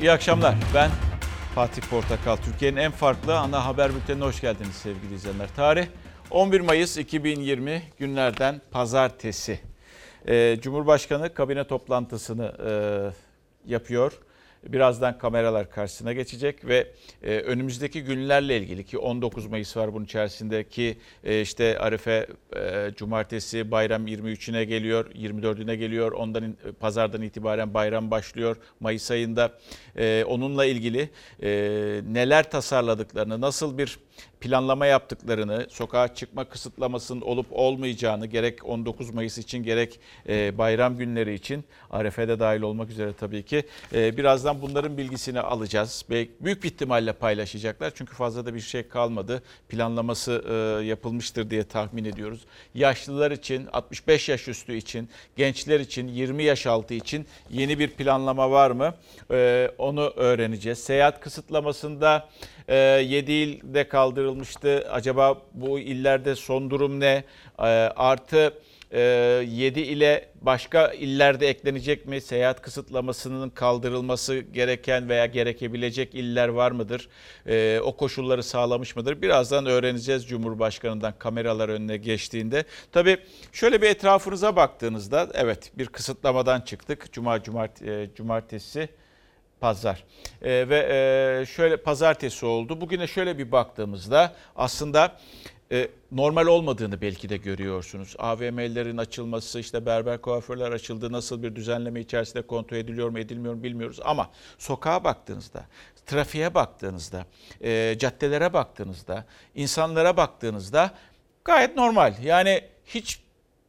İyi akşamlar. Ben Fatih Portakal. Türkiye'nin en farklı ana haber bültenine hoş geldiniz sevgili izleyenler. Tarih 11 Mayıs 2020 günlerden pazartesi. Ee, Cumhurbaşkanı kabine toplantısını e, yapıyor. Birazdan kameralar karşısına geçecek ve e, önümüzdeki günlerle ilgili ki 19 Mayıs var bunun içerisindeki e, işte Arife e, cumartesi bayram 23'üne geliyor, 24'üne geliyor. Ondan pazardan itibaren bayram başlıyor Mayıs ayında. Onunla ilgili neler tasarladıklarını, nasıl bir planlama yaptıklarını, sokağa çıkma kısıtlamasının olup olmayacağını gerek 19 Mayıs için gerek e, bayram günleri için Arefe'de dahil olmak üzere tabii ki e, birazdan bunların bilgisini alacağız. Büyük bir ihtimalle paylaşacaklar çünkü fazla da bir şey kalmadı. Planlaması e, yapılmıştır diye tahmin ediyoruz. Yaşlılar için, 65 yaş üstü için, gençler için, 20 yaş altı için yeni bir planlama var mı? Onu öğreneceğiz. Seyahat kısıtlamasında 7 ilde kaldırılmıştı. Acaba bu illerde son durum ne? Ee, Artı 7 ile başka illerde eklenecek mi? Seyahat kısıtlamasının kaldırılması gereken veya gerekebilecek iller var mıdır? Ee, O koşulları sağlamış mıdır? Birazdan öğreneceğiz Cumhurbaşkanı'ndan kameralar önüne geçtiğinde. Tabii şöyle bir etrafınıza baktığınızda evet bir kısıtlamadan çıktık. Cuma, cumart, e, cumartesi pazar. Ee, ve e, şöyle pazartesi oldu. Bugüne şöyle bir baktığımızda aslında e, normal olmadığını belki de görüyorsunuz. AVM'lerin açılması, işte berber kuaförler açıldı, nasıl bir düzenleme içerisinde kontrol ediliyor mu edilmiyor mu bilmiyoruz. Ama sokağa baktığınızda, trafiğe baktığınızda, e, caddelere baktığınızda, insanlara baktığınızda gayet normal. Yani hiç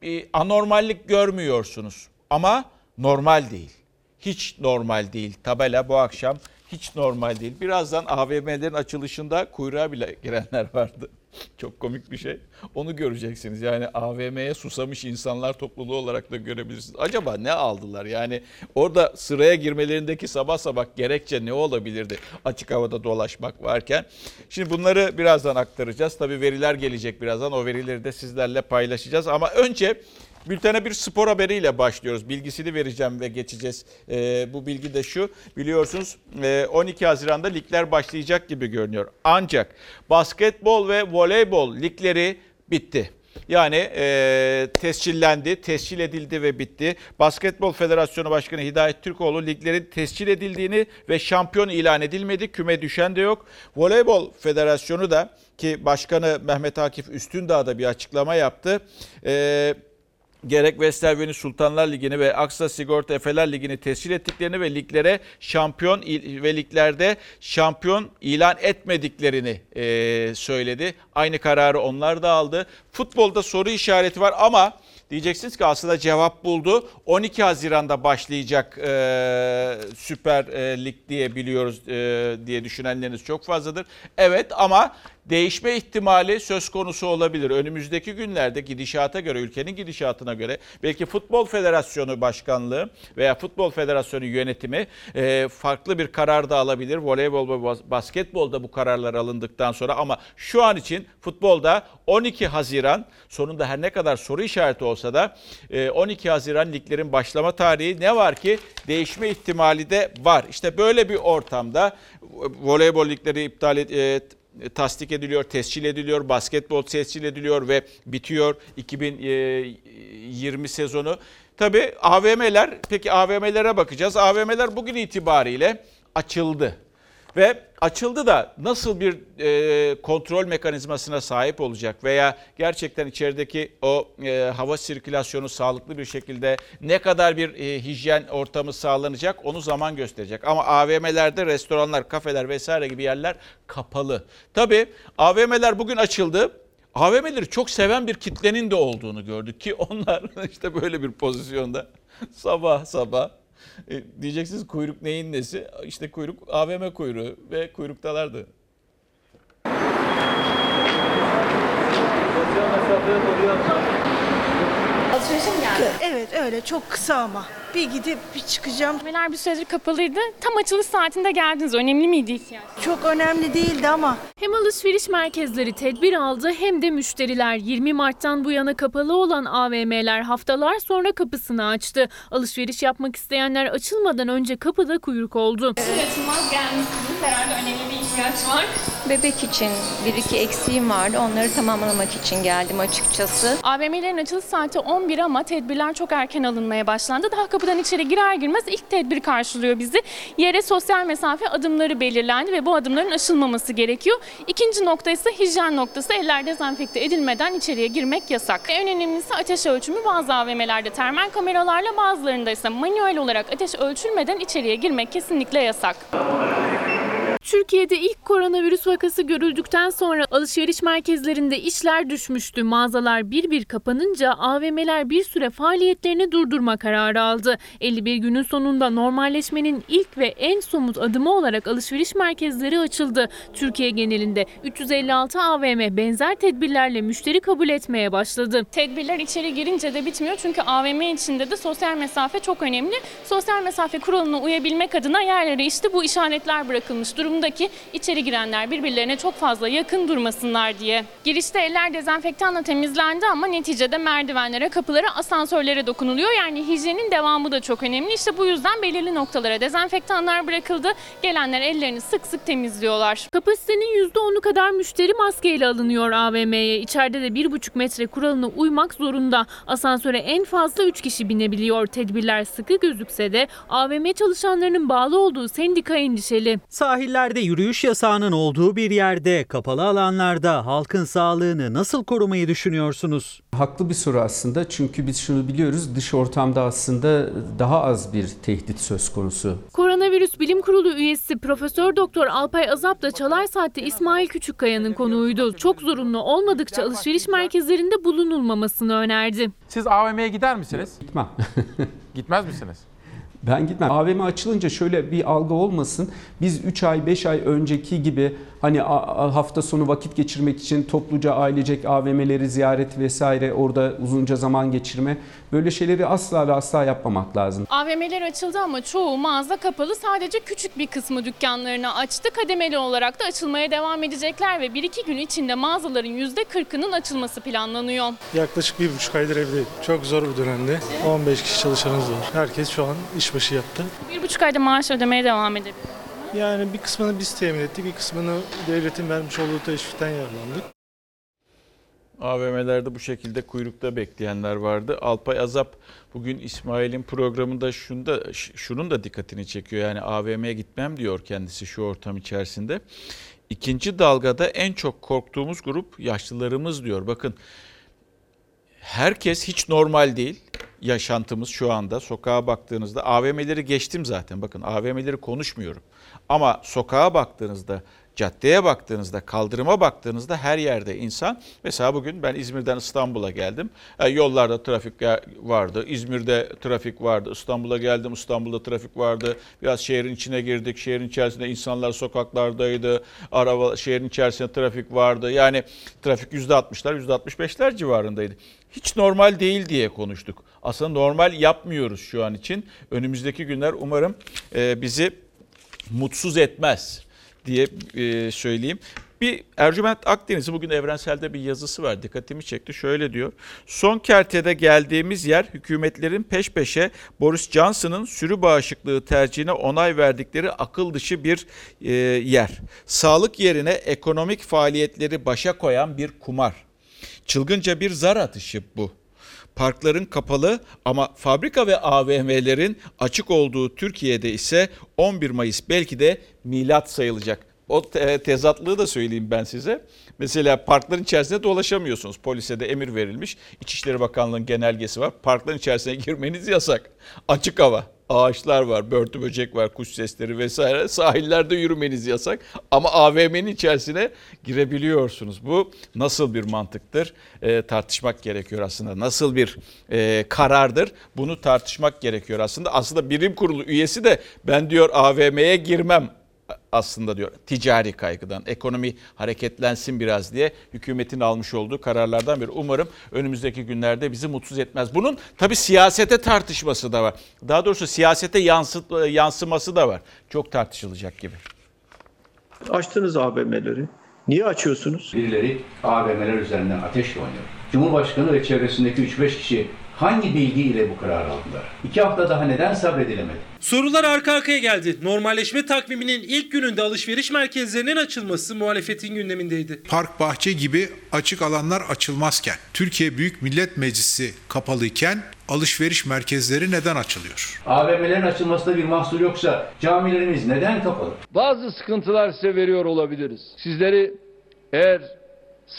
bir anormallik görmüyorsunuz ama normal değil hiç normal değil. Tabela bu akşam hiç normal değil. Birazdan AVM'lerin açılışında kuyruğa bile girenler vardı. Çok komik bir şey. Onu göreceksiniz. Yani AVM'ye susamış insanlar topluluğu olarak da görebilirsiniz. Acaba ne aldılar? Yani orada sıraya girmelerindeki sabah sabah gerekçe ne olabilirdi? Açık havada dolaşmak varken. Şimdi bunları birazdan aktaracağız. Tabii veriler gelecek birazdan. O verileri de sizlerle paylaşacağız. Ama önce Bültene bir spor haberiyle başlıyoruz. Bilgisini vereceğim ve geçeceğiz. Ee, bu bilgi de şu. Biliyorsunuz e, 12 Haziran'da ligler başlayacak gibi görünüyor. Ancak basketbol ve voleybol ligleri bitti. Yani e, tescillendi, tescil edildi ve bitti. Basketbol Federasyonu Başkanı Hidayet Türkoğlu liglerin tescil edildiğini ve şampiyon ilan edilmedi. Küme düşen de yok. Voleybol Federasyonu da ki Başkanı Mehmet Akif Üstündağ bir açıklama yaptı. Eee gerek Westerveni Sultanlar Ligi'ni ve Aksa Sigorta Efeler Ligi'ni tescil ettiklerini ve liglere şampiyon ve liglerde şampiyon ilan etmediklerini e, söyledi. Aynı kararı onlar da aldı. Futbolda soru işareti var ama diyeceksiniz ki aslında cevap buldu. 12 Haziran'da başlayacak e, Süper e, Lig diye biliyoruz e, diye düşünenleriniz çok fazladır. Evet ama değişme ihtimali söz konusu olabilir. Önümüzdeki günlerde gidişata göre, ülkenin gidişatına göre belki Futbol Federasyonu Başkanlığı veya Futbol Federasyonu yönetimi e, farklı bir karar da alabilir. Voleybol ve bas- basketbolda bu kararlar alındıktan sonra ama şu an için futbolda 12 Haziran sonunda her ne kadar soru işareti olsa da e, 12 Haziran liglerin başlama tarihi ne var ki değişme ihtimali de var. İşte böyle bir ortamda voleybol ligleri iptal et, e, tasdik ediliyor, tescil ediliyor, basketbol tescil ediliyor ve bitiyor 2020 sezonu. Tabii AVM'ler, peki AVM'lere bakacağız. AVM'ler bugün itibariyle açıldı. Ve açıldı da nasıl bir e, kontrol mekanizmasına sahip olacak veya gerçekten içerideki o e, hava sirkülasyonu sağlıklı bir şekilde ne kadar bir e, hijyen ortamı sağlanacak onu zaman gösterecek. Ama AVM'lerde restoranlar, kafeler vesaire gibi yerler kapalı. Tabii AVM'ler bugün açıldı. AVM'leri çok seven bir kitlenin de olduğunu gördük ki onlar işte böyle bir pozisyonda sabah sabah e, diyeceksiniz kuyruk neyin nesi? İşte kuyruk AVM kuyruğu ve kuyruktalardı. Alışverişe mi geldin? Evet öyle çok kısa ama. Bir gidip bir çıkacağım. AVM'ler bir süredir kapalıydı. Tam açılış saatinde geldiniz. Önemli miydi ihtiyaç? Çok önemli değildi ama Hem alışveriş merkezleri tedbir aldı hem de müşteriler 20 Mart'tan bu yana kapalı olan AVM'ler haftalar sonra kapısını açtı. Alışveriş yapmak isteyenler açılmadan önce kapıda kuyruk oldu. Açılmaz gelmişsiniz. Herhalde önemli bir ihtiyaç var. Bebek için bir iki eksiğim vardı. Onları tamamlamak için geldim açıkçası. AVM'lerin açılış saati 11 ama tedbirler çok erken alınmaya başlandı. Daha kapıdan içeri girer girmez ilk tedbir karşılıyor bizi. Yere sosyal mesafe adımları belirlendi ve bu adımların aşılmaması gerekiyor. İkinci nokta ise hijyen noktası. Eller dezenfekte edilmeden içeriye girmek yasak. En önemlisi ateş ölçümü bazı AVM'lerde termal kameralarla bazılarında ise manuel olarak ateş ölçülmeden içeriye girmek kesinlikle yasak. Türkiye'de ilk koronavirüs vakası görüldükten sonra alışveriş merkezlerinde işler düşmüştü. Mağazalar bir bir kapanınca AVM'ler bir süre faaliyetlerini durdurma kararı aldı. 51 günün sonunda normalleşmenin ilk ve en somut adımı olarak alışveriş merkezleri açıldı. Türkiye genelinde 356 AVM benzer tedbirlerle müşteri kabul etmeye başladı. Tedbirler içeri girince de bitmiyor çünkü AVM içinde de sosyal mesafe çok önemli. Sosyal mesafe kuralına uyabilmek adına yerlere işte bu işaretler bırakılmış durumda ki içeri girenler birbirlerine çok fazla yakın durmasınlar diye. Girişte eller dezenfektanla temizlendi ama neticede merdivenlere, kapılara, asansörlere dokunuluyor. Yani hijyenin devamı da çok önemli. İşte bu yüzden belirli noktalara dezenfektanlar bırakıldı. Gelenler ellerini sık sık temizliyorlar. Kapasitenin %10'u kadar müşteri maskeyle alınıyor AVM'ye. İçeride de 1,5 metre kuralına uymak zorunda. Asansöre en fazla 3 kişi binebiliyor. Tedbirler sıkı gözükse de AVM çalışanlarının bağlı olduğu sendika endişeli. Sahillerde yürüyüş yasağının olduğu bir yerde, kapalı alanlarda halkın sağlığını nasıl korumayı düşünüyorsunuz? Haklı bir soru aslında çünkü biz şunu biliyoruz dış ortamda aslında daha az bir tehdit söz konusu. Koronavirüs Bilim Kurulu üyesi Profesör Doktor Alpay Azap da Çalar Saat'te İsmail Küçükkaya'nın konuğuydu. Çok zorunlu olmadıkça alışveriş merkezlerinde bulunulmamasını önerdi. Siz AVM'ye gider misiniz? Gitmem. Gitmez misiniz? Ben gitmem. AVM açılınca şöyle bir algı olmasın. Biz 3 ay 5 ay önceki gibi hani hafta sonu vakit geçirmek için topluca ailecek AVM'leri ziyaret vesaire orada uzunca zaman geçirme böyle şeyleri asla ve asla yapmamak lazım. AVM'ler açıldı ama çoğu mağaza kapalı. Sadece küçük bir kısmı dükkanlarını açtı. Kademeli olarak da açılmaya devam edecekler ve 1-2 gün içinde mağazaların %40'ının açılması planlanıyor. Yaklaşık bir buçuk aydır evdeyim. Çok zor bir dönemde. 15 kişi çalışanımız var. Herkes şu an işbaşı yaptı. 1,5 ayda maaş ödemeye devam edebilir. Yani bir kısmını biz temin ettik, bir kısmını devletin vermiş olduğu teşvikten yararlandık. AVM'lerde bu şekilde kuyrukta bekleyenler vardı. Alpay Azap bugün İsmail'in programında şunu da, ş- şunun da dikkatini çekiyor. Yani AVM'ye gitmem diyor kendisi şu ortam içerisinde. İkinci dalgada en çok korktuğumuz grup yaşlılarımız diyor. Bakın herkes hiç normal değil yaşantımız şu anda. Sokağa baktığınızda AVM'leri geçtim zaten. Bakın AVM'leri konuşmuyorum. Ama sokağa baktığınızda, caddeye baktığınızda, kaldırıma baktığınızda her yerde insan. Mesela bugün ben İzmir'den İstanbul'a geldim. E, yollarda trafik vardı. İzmir'de trafik vardı. İstanbul'a geldim. İstanbul'da trafik vardı. Biraz şehrin içine girdik. Şehrin içerisinde insanlar sokaklardaydı. Araba şehrin içerisinde trafik vardı. Yani trafik %60'lar, %65'ler civarındaydı. Hiç normal değil diye konuştuk. Aslında normal yapmıyoruz şu an için. Önümüzdeki günler umarım e, bizi mutsuz etmez diye e, söyleyeyim. Bir Ercüment Akdeniz'i bugün Evrensel'de bir yazısı var. Dikkatimi çekti. Şöyle diyor. Son kertede geldiğimiz yer hükümetlerin peş peşe Boris Johnson'ın sürü bağışıklığı tercihine onay verdikleri akıl dışı bir e, yer. Sağlık yerine ekonomik faaliyetleri başa koyan bir kumar. Çılgınca bir zar atışı bu. Parkların kapalı ama fabrika ve AVM'lerin açık olduğu Türkiye'de ise 11 Mayıs belki de milat sayılacak. O te- tezatlığı da söyleyeyim ben size. Mesela parkların içerisinde dolaşamıyorsunuz. Polise de emir verilmiş. İçişleri Bakanlığı'nın genelgesi var. Parkların içerisine girmeniz yasak. Açık hava. Ağaçlar var, börtü böcek var, kuş sesleri vesaire. Sahillerde yürümeniz yasak. Ama AVM'nin içerisine girebiliyorsunuz. Bu nasıl bir mantıktır? Ee, tartışmak gerekiyor aslında. Nasıl bir e, karardır? Bunu tartışmak gerekiyor aslında. Aslında bilim kurulu üyesi de ben diyor AVM'ye girmem aslında diyor ticari kaygıdan. Ekonomi hareketlensin biraz diye hükümetin almış olduğu kararlardan biri. Umarım önümüzdeki günlerde bizi mutsuz etmez. Bunun tabi siyasete tartışması da var. Daha doğrusu siyasete yansıt, yansıması da var. Çok tartışılacak gibi. Açtınız AVM'leri. Niye açıyorsunuz? Birileri AVM'ler üzerinden ateşle oynuyor. Cumhurbaşkanı ve çevresindeki 3-5 kişi hangi bilgiyle bu kararı aldılar? İki hafta daha neden sabredilemedi? Sorular arka arkaya geldi. Normalleşme takviminin ilk gününde alışveriş merkezlerinin açılması muhalefetin gündemindeydi. Park bahçe gibi açık alanlar açılmazken, Türkiye Büyük Millet Meclisi kapalıyken alışveriş merkezleri neden açılıyor? AVM'lerin açılmasında bir mahsur yoksa camilerimiz neden kapalı? Bazı sıkıntılar size veriyor olabiliriz. Sizleri eğer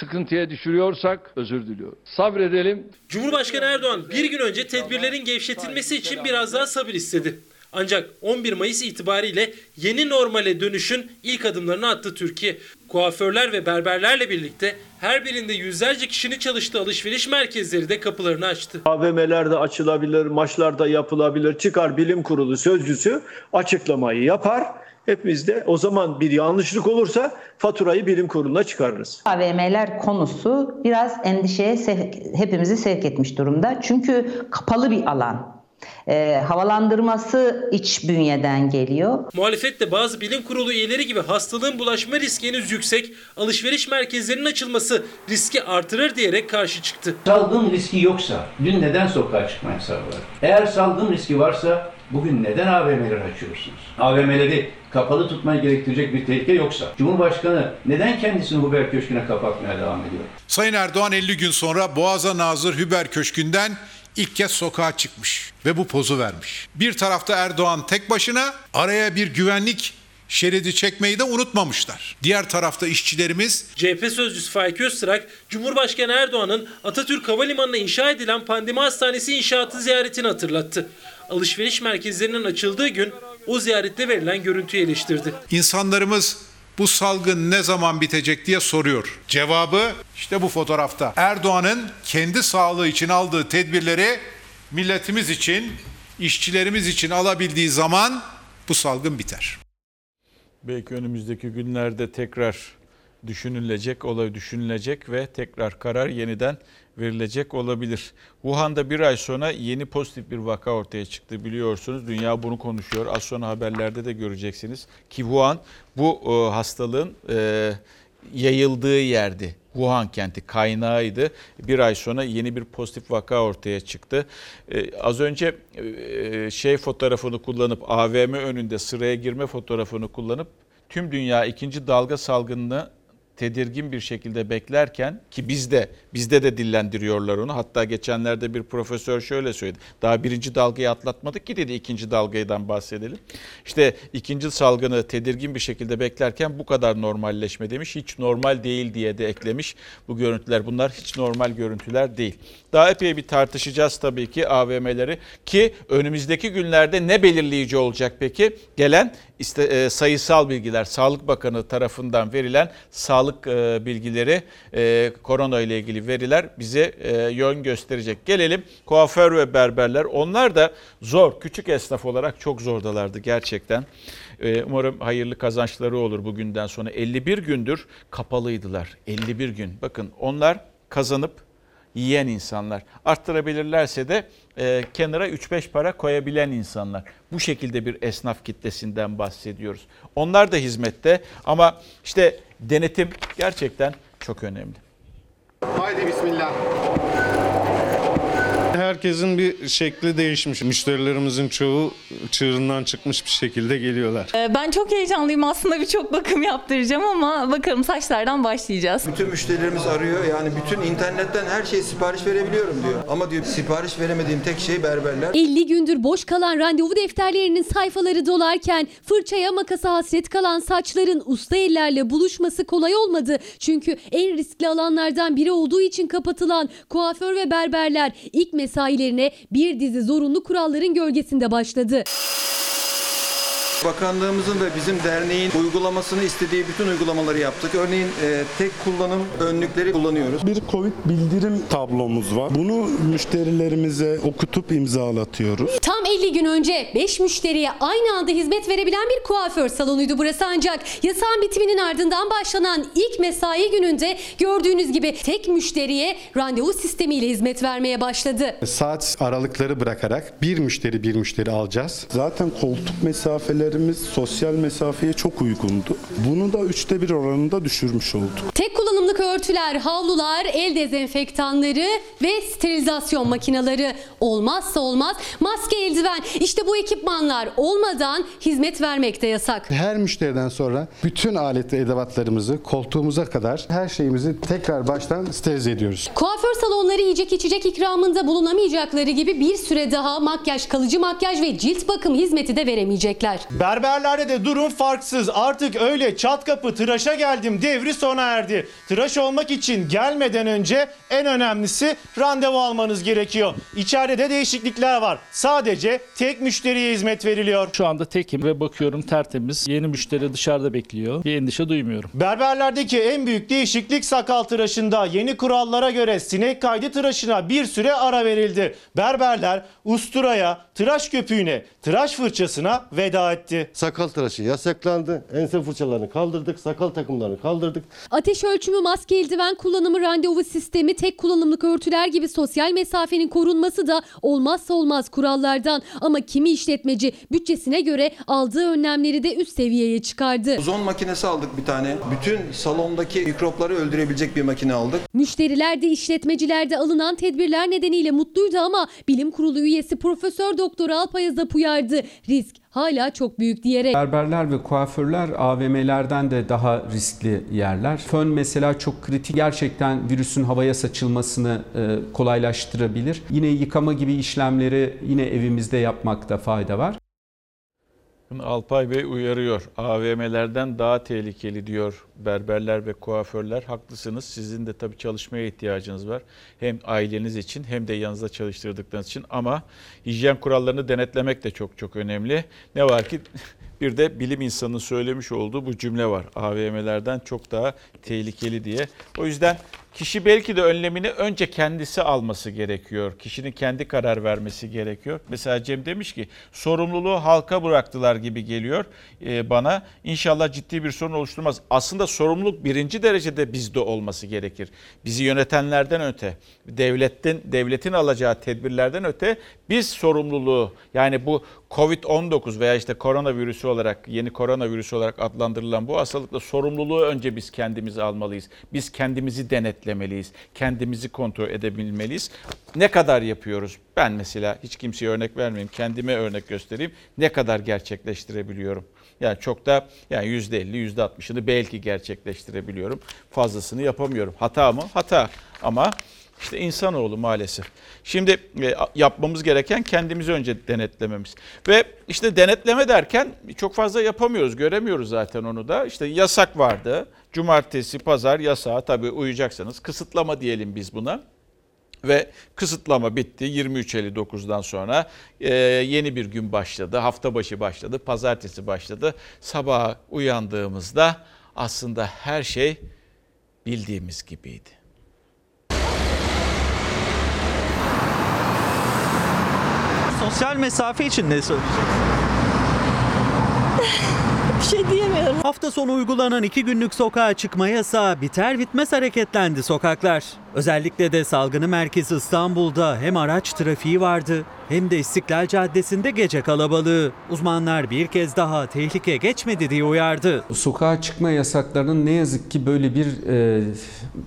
sıkıntıya düşürüyorsak özür diliyorum. Sabredelim. Cumhurbaşkanı Erdoğan bir gün önce tedbirlerin gevşetilmesi için biraz daha sabır istedi. Ancak 11 Mayıs itibariyle yeni normale dönüşün ilk adımlarını attı Türkiye. Kuaförler ve berberlerle birlikte her birinde yüzlerce kişinin çalıştığı alışveriş merkezleri de kapılarını açtı. AVM'ler de açılabilir, maçlar da yapılabilir. Çıkar bilim kurulu sözcüsü açıklamayı yapar. Hepimiz de o zaman bir yanlışlık olursa faturayı bilim kuruluna çıkarırız. AVM'ler konusu biraz endişeye sevk, hepimizi sevk etmiş durumda. Çünkü kapalı bir alan. E, havalandırması iç bünyeden geliyor. Muhalefet de bazı bilim kurulu üyeleri gibi hastalığın bulaşma riski henüz yüksek, alışveriş merkezlerinin açılması riski artırır diyerek karşı çıktı. Salgın riski yoksa dün neden sokağa çıkma yasağı var? Eğer salgın riski varsa bugün neden AVM'leri açıyorsunuz? AVM'leri kapalı tutmayı gerektirecek bir tehlike yoksa Cumhurbaşkanı neden kendisini Huber Köşkü'ne kapatmaya devam ediyor? Sayın Erdoğan 50 gün sonra Boğaz'a nazır Hüber Köşkü'nden ilk kez sokağa çıkmış ve bu pozu vermiş. Bir tarafta Erdoğan tek başına araya bir güvenlik şeridi çekmeyi de unutmamışlar. Diğer tarafta işçilerimiz CHP sözcüsü Faik Öztürk, Cumhurbaşkanı Erdoğan'ın Atatürk Havalimanı'na inşa edilen pandemi hastanesi inşaatı ziyaretini hatırlattı. Alışveriş merkezlerinin açıldığı gün o ziyarette verilen görüntüyü eleştirdi. İnsanlarımız bu salgın ne zaman bitecek diye soruyor. Cevabı işte bu fotoğrafta. Erdoğan'ın kendi sağlığı için aldığı tedbirleri milletimiz için, işçilerimiz için alabildiği zaman bu salgın biter. Belki önümüzdeki günlerde tekrar düşünülecek, olay düşünülecek ve tekrar karar yeniden verilecek olabilir. Wuhan'da bir ay sonra yeni pozitif bir vaka ortaya çıktı biliyorsunuz. Dünya bunu konuşuyor. Az sonra haberlerde de göreceksiniz. Ki Wuhan bu e, hastalığın e, yayıldığı yerdi. Wuhan kenti kaynağıydı. Bir ay sonra yeni bir pozitif vaka ortaya çıktı. Ee, az önce e, şey fotoğrafını kullanıp AVM önünde sıraya girme fotoğrafını kullanıp tüm dünya ikinci dalga salgınını tedirgin bir şekilde beklerken ki bizde bizde de dillendiriyorlar onu. Hatta geçenlerde bir profesör şöyle söyledi. Daha birinci dalgayı atlatmadık ki dedi ikinci dalgadan bahsedelim. İşte ikinci salgını tedirgin bir şekilde beklerken bu kadar normalleşme demiş. Hiç normal değil diye de eklemiş bu görüntüler. Bunlar hiç normal görüntüler değil. Daha epey bir tartışacağız tabii ki AVM'leri ki önümüzdeki günlerde ne belirleyici olacak peki? Gelen işte, e, sayısal bilgiler Sağlık Bakanı tarafından verilen sağlık e, bilgileri e, korona ile ilgili veriler bize yön gösterecek. Gelelim kuaför ve berberler onlar da zor küçük esnaf olarak çok zordalardı gerçekten. Umarım hayırlı kazançları olur bugünden sonra 51 gündür kapalıydılar 51 gün bakın onlar kazanıp yiyen insanlar. Arttırabilirlerse de e, kenara 3-5 para koyabilen insanlar. Bu şekilde bir esnaf kitlesinden bahsediyoruz. Onlar da hizmette ama işte denetim gerçekten çok önemli. Haydi bismillah. Herkesin bir şekli değişmiş. Müşterilerimizin çoğu çığırından çıkmış bir şekilde geliyorlar. Ee, Ben çok heyecanlıyım aslında birçok bakım yaptıracağım ama bakalım saçlardan başlayacağız. Bütün müşterilerimiz arıyor. Yani bütün internetten her şeyi sipariş verebiliyorum diyor. Ama diyor sipariş veremediğim tek şey berberler. 50 gündür boş kalan randevu defterlerinin sayfaları dolarken fırçaya makasa hasret kalan saçların usta ellerle buluşması kolay olmadı. Çünkü en riskli alanlardan biri olduğu için kapatılan kuaför ve berberler ilk mesailerine bir dizi zorunlu kuralların gölgesinde başladı. Bakanlığımızın ve bizim derneğin uygulamasını istediği bütün uygulamaları yaptık. Örneğin e, tek kullanım önlükleri kullanıyoruz. Bir Covid bildirim tablomuz var. Bunu müşterilerimize okutup imzalatıyoruz. Tam 50 gün önce 5 müşteriye aynı anda hizmet verebilen bir kuaför salonuydu burası ancak yasağın bitiminin ardından başlanan ilk mesai gününde gördüğünüz gibi tek müşteriye randevu sistemiyle hizmet vermeye başladı. Saat aralıkları bırakarak bir müşteri bir müşteri alacağız. Zaten koltuk mesafelerimiz sosyal mesafeye çok uygundu. Bunu da üçte bir oranında düşürmüş olduk. Tek kullanımlık örtüler, havlular, el dezenfektanları ve sterilizasyon makineleri olmazsa olmaz maske eldiven işte bu ekipmanlar olmadan hizmet vermek de yasak. Her müşteriden sonra bütün alet ve edevatlarımızı koltuğumuza kadar her şeyimizi tekrar baştan sterilize ediyoruz. Kuaför salonları yiyecek içecek ikramında bulunamayacakları gibi bir süre daha makyaj, kalıcı makyaj ve cilt bakım hizmeti de veremeyecekler. Berberlerde de durum farksız. Artık öyle çat kapı tıraşa geldim devri sona erdi. Tıraş olmak için gelmeden önce en önemlisi randevu almanız gerekiyor. İçeride de değişiklikler var. Sadece tek müşteriye hizmet veriliyor. Şu anda tekim ve bakıyorum tertemiz. Yeni müşteri dışarıda bekliyor. Bir endişe duymuyorum. Berberlerdeki en büyük değişiklik sakal tıraşında. Yeni kurallara göre sinek kaydı tıraşına bir süre ara verildi. Berberler usturaya, tıraş köpüğüne, tıraş fırçasına veda etti. Sakal tıraşı yasaklandı. Ense fırçalarını kaldırdık. Sakal takımlarını kaldırdık. Ateş ölçümü, maske, eldiven kullanımı, randevu sistemi, tek kullanımlık örtüler gibi sosyal mesafenin korunması da olmazsa olmaz kurallardan. Ama kimi işletmeci bütçesine göre aldığı önlemleri de üst seviyeye çıkardı. Ozon makinesi aldık bir tane. Bütün salondaki mikropları öldürebilecek bir makine aldık. Müşteriler de işletmeciler de alınan tedbirler nedeniyle mutluydu ama bilim kurulu üyesi Profesör Doktor Alpay Azap uyardı. Risk hala çok büyük diyerek. Berberler ve kuaförler AVM'lerden de daha riskli yerler. Fön mesela çok kritik. Gerçekten virüsün havaya saçılmasını e, kolaylaştırabilir. Yine yıkama gibi işlemleri yine evimizde yapmakta fayda var. Alpay Bey uyarıyor. AVM'lerden daha tehlikeli diyor berberler ve kuaförler. Haklısınız. Sizin de tabii çalışmaya ihtiyacınız var. Hem aileniz için hem de yanınızda çalıştırdıklarınız için. Ama hijyen kurallarını denetlemek de çok çok önemli. Ne var ki bir de bilim insanının söylemiş olduğu bu cümle var. AVM'lerden çok daha tehlikeli diye. O yüzden kişi belki de önlemini önce kendisi alması gerekiyor. Kişinin kendi karar vermesi gerekiyor. Mesela Cem demiş ki sorumluluğu halka bıraktılar gibi geliyor bana. İnşallah ciddi bir sorun oluşturmaz. Aslında sorumluluk birinci derecede bizde olması gerekir. Bizi yönetenlerden öte, devletin devletin alacağı tedbirlerden öte biz sorumluluğu yani bu Covid-19 veya işte koronavirüsü olarak yeni koronavirüsü olarak adlandırılan bu hastalıkla sorumluluğu önce biz kendimiz almalıyız. Biz kendimizi denetlemeliyiz. Kendimizi kontrol edebilmeliyiz. Ne kadar yapıyoruz? Ben mesela hiç kimseye örnek vermeyeyim. Kendime örnek göstereyim. Ne kadar gerçekleştirebiliyorum? Yani çok da yani %50, %60'ını belki gerçekleştirebiliyorum. Fazlasını yapamıyorum. Hata mı? Hata. Ama işte insanoğlu maalesef. Şimdi e, yapmamız gereken kendimizi önce denetlememiz. Ve işte denetleme derken çok fazla yapamıyoruz, göremiyoruz zaten onu da. İşte yasak vardı. Cumartesi, pazar yasağı tabii uyacaksanız kısıtlama diyelim biz buna. Ve kısıtlama bitti 23.59'dan sonra e, yeni bir gün başladı. Hafta başı başladı, pazartesi başladı. Sabah uyandığımızda aslında her şey bildiğimiz gibiydi. Sosyal mesafe için ne söyleyeceksiniz? Bir şey diyemiyorum. Hafta sonu uygulanan iki günlük sokağa çıkma yasağı biter bitmez hareketlendi sokaklar. Özellikle de salgını merkezi İstanbul'da hem araç trafiği vardı hem de İstiklal Caddesi'nde gece kalabalığı. Uzmanlar bir kez daha tehlike geçmedi diye uyardı. Sokağa çıkma yasaklarının ne yazık ki böyle bir e,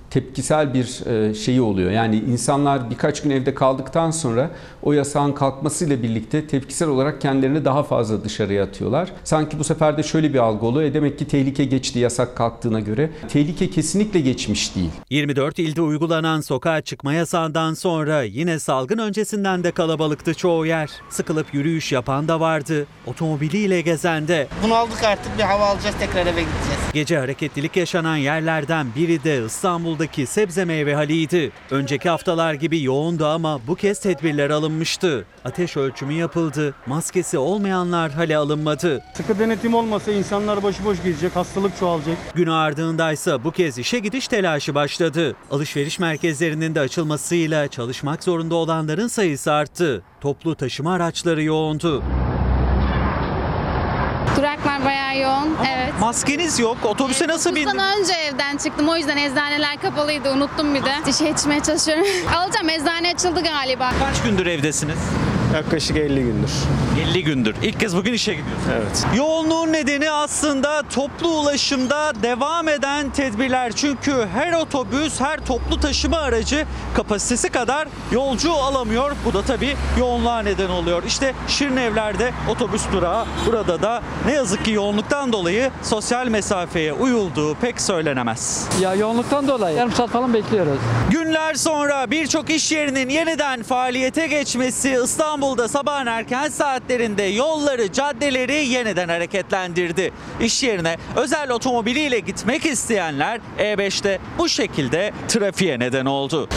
tepkisel bir e, şeyi oluyor. Yani insanlar birkaç gün evde kaldıktan sonra o yasağın kalkmasıyla birlikte tepkisel olarak kendilerini daha fazla dışarıya atıyorlar. Sanki bu sefer de şöyle bir algı oluyor. E demek ki tehlike geçti yasak kalktığına göre. Tehlike kesinlikle geçmiş değil. 24 ilde uygulanan sokağa çıkma yasağından sonra yine salgın öncesinden de kalabalıktı çoğu yer. Sıkılıp yürüyüş yapan da vardı. Otomobiliyle gezen de. Bunu aldık artık bir hava alacağız tekrar eve gideceğiz. Gece hareketlilik yaşanan yerlerden biri de İstanbul'daki sebze meyve haliydi. Önceki haftalar gibi yoğundu ama bu kez tedbirler alınmıştı. Ateş ölçümü yapıldı. Maskesi olmayanlar hale alınmadı. Sıkı denetim olmasa insanlar başıboş gezecek, hastalık çoğalacak. Gün ardındaysa bu kez işe gidiş telaşı başladı. Alışveriş merkezlerinin de açılmasıyla çalışmak zorunda olanların sayısı arttı. Toplu taşıma araçları yoğundu. Duraklar bayağı yoğun. evet. Maskeniz yok. Otobüse nasıl bindiniz? Bundan önce evden çıktım. O yüzden eczaneler kapalıydı. Unuttum bir de. İşe yetişmeye çalışıyorum. Alacağım. Eczane açıldı galiba. Kaç gündür evdesiniz? Yaklaşık 50 gündür. 50 gündür. İlk kez bugün işe gidiyorsunuz. Evet. Yoğunluğun nedeni aslında toplu ulaşımda devam eden tedbirler. Çünkü her otobüs, her toplu taşıma aracı kapasitesi kadar yolcu alamıyor. Bu da tabii yoğunluğa neden oluyor. İşte Şirinevler'de otobüs durağı. Burada da ne yazık ki yoğunluktan dolayı sosyal mesafeye uyulduğu pek söylenemez. Ya yoğunluktan dolayı yarım saat falan bekliyoruz. Günler sonra birçok iş yerinin yeniden faaliyete geçmesi İstanbul'da sabahın erken saatlerinde yolları, caddeleri yeniden hareketlendirdi. İş yerine özel otomobiliyle gitmek isteyenler E5'te bu şekilde trafiğe neden oldu.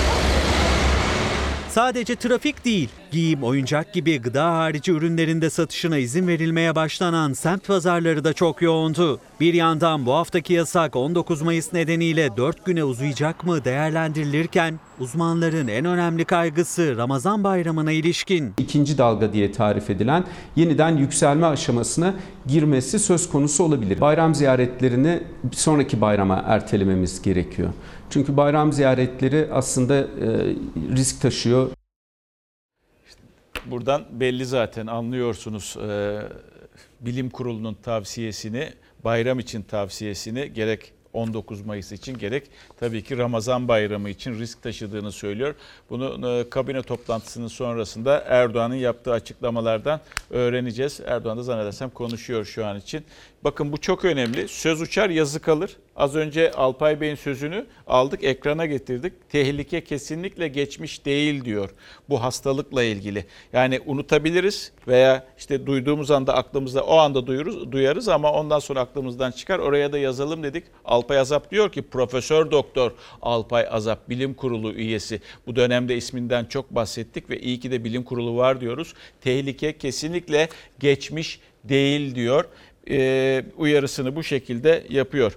Sadece trafik değil, giyim, oyuncak gibi gıda harici ürünlerinde satışına izin verilmeye başlanan semt pazarları da çok yoğundu. Bir yandan bu haftaki yasak 19 Mayıs nedeniyle 4 güne uzayacak mı değerlendirilirken uzmanların en önemli kaygısı Ramazan bayramına ilişkin. İkinci dalga diye tarif edilen yeniden yükselme aşamasına girmesi söz konusu olabilir. Bayram ziyaretlerini sonraki bayrama ertelememiz gerekiyor. Çünkü bayram ziyaretleri aslında e, risk taşıyor. Buradan belli zaten anlıyorsunuz e, bilim kurulunun tavsiyesini, bayram için tavsiyesini gerek 19 Mayıs için gerek tabii ki Ramazan bayramı için risk taşıdığını söylüyor. Bunu e, kabine toplantısının sonrasında Erdoğan'ın yaptığı açıklamalardan öğreneceğiz. Erdoğan da zannedersem konuşuyor şu an için. Bakın bu çok önemli. Söz uçar yazı kalır. Az önce Alpay Bey'in sözünü aldık ekrana getirdik. Tehlike kesinlikle geçmiş değil diyor bu hastalıkla ilgili. Yani unutabiliriz veya işte duyduğumuz anda aklımızda o anda duyuruz, duyarız ama ondan sonra aklımızdan çıkar. Oraya da yazalım dedik. Alpay Azap diyor ki Profesör Doktor Alpay Azap Bilim Kurulu üyesi. Bu dönemde isminden çok bahsettik ve iyi ki de bilim kurulu var diyoruz. Tehlike kesinlikle geçmiş değil diyor e, uyarısını bu şekilde yapıyor.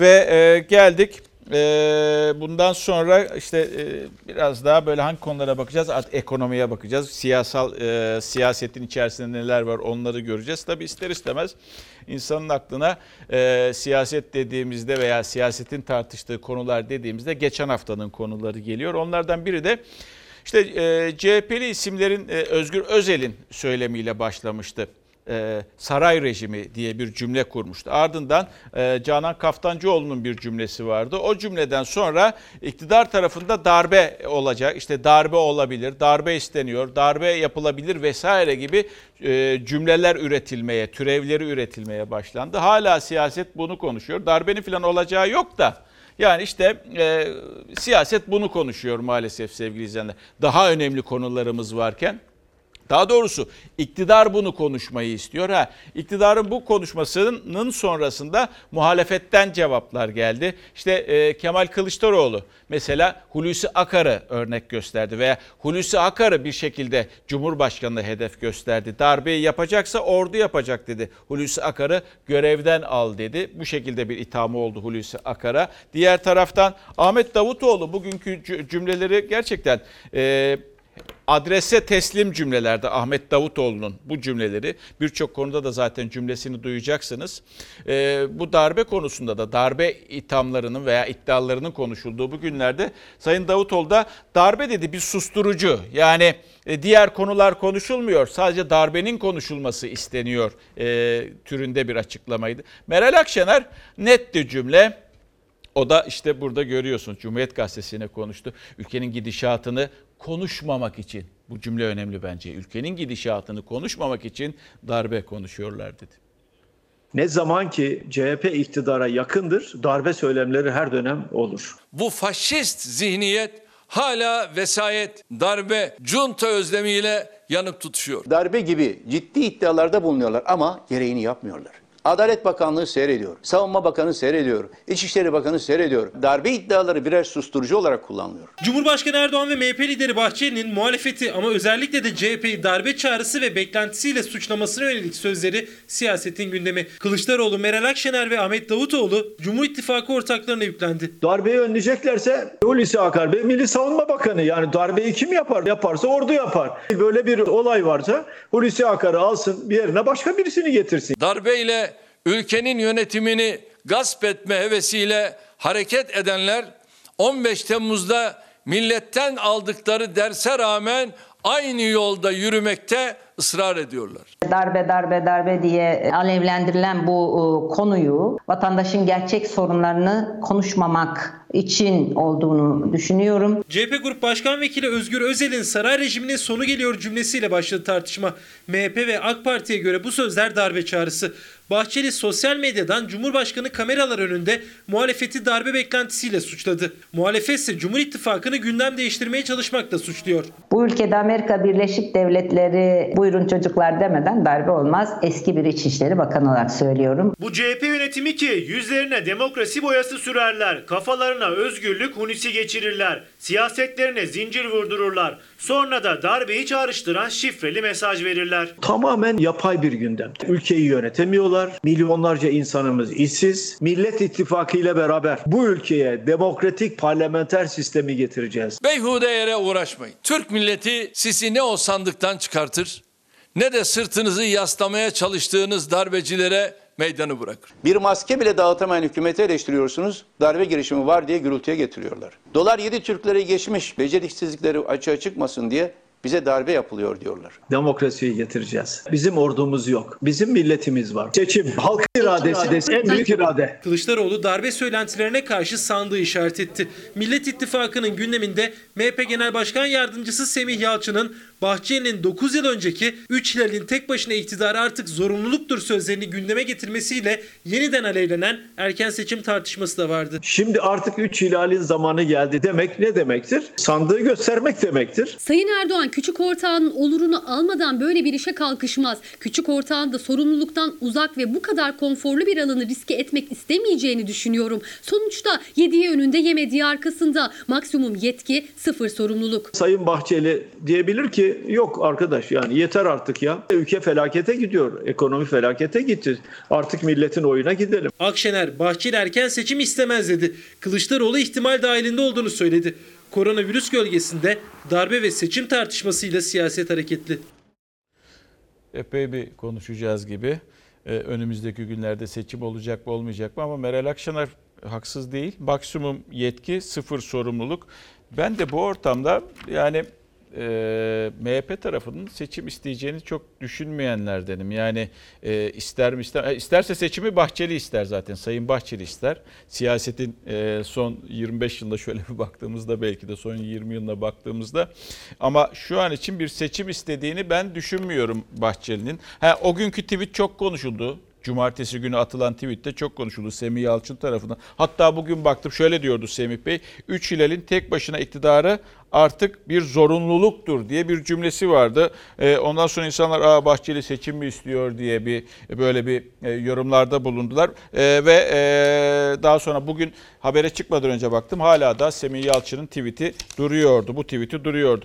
Ve e, geldik e, bundan sonra işte e, biraz daha böyle hangi konulara bakacağız? Artık ekonomiye bakacağız. Siyasal e, siyasetin içerisinde neler var onları göreceğiz. Tabi ister istemez insanın aklına e, siyaset dediğimizde veya siyasetin tartıştığı konular dediğimizde geçen haftanın konuları geliyor. Onlardan biri de işte e, CHP'li isimlerin e, Özgür Özel'in söylemiyle başlamıştı e, saray rejimi diye bir cümle kurmuştu. Ardından e, Canan Kaftancıoğlu'nun bir cümlesi vardı. O cümleden sonra iktidar tarafında darbe olacak, işte darbe olabilir, darbe isteniyor, darbe yapılabilir vesaire gibi e, cümleler üretilmeye, türevleri üretilmeye başlandı. Hala siyaset bunu konuşuyor. Darbenin falan olacağı yok da. Yani işte e, siyaset bunu konuşuyor maalesef sevgili izleyenler. Daha önemli konularımız varken daha doğrusu iktidar bunu konuşmayı istiyor. Ha, iktidarın bu konuşmasının sonrasında muhalefetten cevaplar geldi. İşte e, Kemal Kılıçdaroğlu mesela Hulusi Akar'ı örnek gösterdi veya Hulusi Akar'ı bir şekilde Cumhurbaşkanı'na hedef gösterdi. Darbeyi yapacaksa ordu yapacak dedi. Hulusi Akar'ı görevden al dedi. Bu şekilde bir ithamı oldu Hulusi Akar'a. Diğer taraftan Ahmet Davutoğlu bugünkü cümleleri gerçekten... E, adrese teslim cümlelerde Ahmet Davutoğlu'nun bu cümleleri birçok konuda da zaten cümlesini duyacaksınız. Ee, bu darbe konusunda da darbe ithamlarının veya iddialarının konuşulduğu bu günlerde Sayın Davutoğlu da darbe dedi bir susturucu. Yani e, diğer konular konuşulmuyor sadece darbenin konuşulması isteniyor e, türünde bir açıklamaydı. Meral Akşener netti cümle. O da işte burada görüyorsun Cumhuriyet Gazetesi'ne konuştu. Ülkenin gidişatını konuşmamak için bu cümle önemli bence. Ülkenin gidişatını konuşmamak için darbe konuşuyorlar dedi. Ne zaman ki CHP iktidara yakındır, darbe söylemleri her dönem olur. Bu faşist zihniyet hala vesayet, darbe, junta özlemiyle yanıp tutuşuyor. Darbe gibi ciddi iddialarda bulunuyorlar ama gereğini yapmıyorlar. Adalet Bakanlığı seyrediyor. Savunma Bakanı seyrediyor. İçişleri Bakanı seyrediyor. Darbe iddiaları birer susturucu olarak kullanılıyor. Cumhurbaşkanı Erdoğan ve MHP lideri Bahçeli'nin muhalefeti ama özellikle de CHP'yi darbe çağrısı ve beklentisiyle suçlamasına yönelik sözleri siyasetin gündemi. Kılıçdaroğlu, Meral Akşener ve Ahmet Davutoğlu Cumhur İttifakı ortaklarına yüklendi. Darbeyi önleyeceklerse Hulusi Akar Bey Milli Savunma Bakanı yani darbeyi kim yapar? Yaparsa ordu yapar. Böyle bir olay varsa Hulusi Akar'ı alsın bir yerine başka birisini getirsin. Darbeyle ülkenin yönetimini gasp etme hevesiyle hareket edenler 15 Temmuz'da milletten aldıkları derse rağmen aynı yolda yürümekte ısrar ediyorlar. Darbe darbe darbe diye alevlendirilen bu e, konuyu vatandaşın gerçek sorunlarını konuşmamak için olduğunu düşünüyorum. CHP Grup Başkan Vekili Özgür Özel'in saray rejimine sonu geliyor cümlesiyle başladı tartışma. MHP ve AK Parti'ye göre bu sözler darbe çağrısı. Bahçeli sosyal medyadan Cumhurbaşkanı kameralar önünde muhalefeti darbe beklentisiyle suçladı. Muhalefet ise Cumhur İttifakı'nı gündem değiştirmeye çalışmakla suçluyor. Bu ülkede Amerika Birleşik Devletleri buyurun çocuklar demeden darbe olmaz. Eski bir İçişleri Bakanı olarak söylüyorum. Bu CHP yönetimi ki yüzlerine demokrasi boyası sürerler, kafalarına özgürlük hunisi geçirirler, siyasetlerine zincir vurdururlar. Sonra da darbeyi çağrıştıran şifreli mesaj verirler. Tamamen yapay bir gündem. Ülkeyi yönetemiyorlar. Milyonlarca insanımız işsiz. Millet İttifakı ile beraber bu ülkeye demokratik parlamenter sistemi getireceğiz. Beyhude yere uğraşmayın. Türk milleti sizi ne o sandıktan çıkartır ne de sırtınızı yaslamaya çalıştığınız darbecilere meydanı bırakır. Bir maske bile dağıtamayan hükümeti eleştiriyorsunuz. Darbe girişimi var diye gürültüye getiriyorlar. Dolar 7 Türkleri geçmiş. Beceriksizlikleri açığa çıkmasın diye bize darbe yapılıyor diyorlar. Demokrasiyi getireceğiz. Bizim ordumuz yok. Bizim milletimiz var. Seçim, halk iradesi, en büyük irade. Kılıçdaroğlu darbe söylentilerine karşı sandığı işaret etti. Millet İttifakı'nın gündeminde MHP Genel Başkan Yardımcısı Semih Yalçın'ın Bahçeli'nin 9 yıl önceki 3 hilalin tek başına iktidarı artık zorunluluktur sözlerini gündeme getirmesiyle yeniden alevlenen erken seçim tartışması da vardı. Şimdi artık 3 hilalin zamanı geldi demek ne demektir? Sandığı göstermek demektir. Sayın Erdoğan küçük ortağının olurunu almadan böyle bir işe kalkışmaz. Küçük ortağın da sorumluluktan uzak ve bu kadar konforlu bir alanı riske etmek istemeyeceğini düşünüyorum. Sonuçta yediği önünde yemediği arkasında maksimum yetki sıfır sorumluluk. Sayın Bahçeli diyebilir ki yok arkadaş yani yeter artık ya. Ülke felakete gidiyor. Ekonomi felakete gitti. Artık milletin oyuna gidelim. Akşener Bahçeli erken seçim istemez dedi. Kılıçdaroğlu ihtimal dahilinde olduğunu söyledi. Koronavirüs gölgesinde darbe ve seçim tartışmasıyla siyaset hareketli. Epey bir konuşacağız gibi. Ee, önümüzdeki günlerde seçim olacak mı olmayacak mı ama Meral Akşener haksız değil. Maksimum yetki sıfır sorumluluk. Ben de bu ortamda yani e, MHP tarafının seçim isteyeceğini çok düşünmeyenlerdenim. Yani e, ister mi ister, e, isterse seçimi Bahçeli ister zaten. Sayın Bahçeli ister. Siyasetin e, son 25 yılda şöyle bir baktığımızda belki de son 20 yılına baktığımızda ama şu an için bir seçim istediğini ben düşünmüyorum Bahçeli'nin. Ha, o günkü tweet çok konuşuldu. Cumartesi günü atılan tweette çok konuşuldu Semih Yalçın tarafından. Hatta bugün baktım şöyle diyordu Semih Bey. Üç hilalin tek başına iktidarı artık bir zorunluluktur diye bir cümlesi vardı. Ee, ondan sonra insanlar Aa, Bahçeli seçim mi istiyor diye bir böyle bir e, yorumlarda bulundular. Ee, ve e, daha sonra bugün habere çıkmadan önce baktım hala da Semih Yalçın'ın tweet'i duruyordu. Bu tweet'i duruyordu.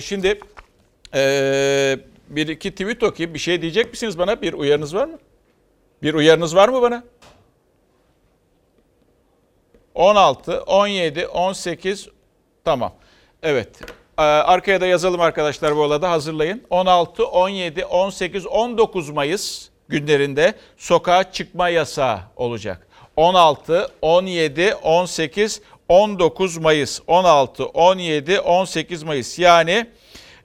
Şimdi e, bir iki tweet okuyayım. Bir şey diyecek misiniz bana? Bir uyarınız var mı? Bir uyarınız var mı bana? 16, 17, 18 tamam. Evet. Ee, arkaya da yazalım arkadaşlar bu arada hazırlayın. 16, 17, 18, 19 Mayıs günlerinde sokağa çıkma yasağı olacak. 16, 17, 18, 19 Mayıs. 16, 17, 18 Mayıs. Yani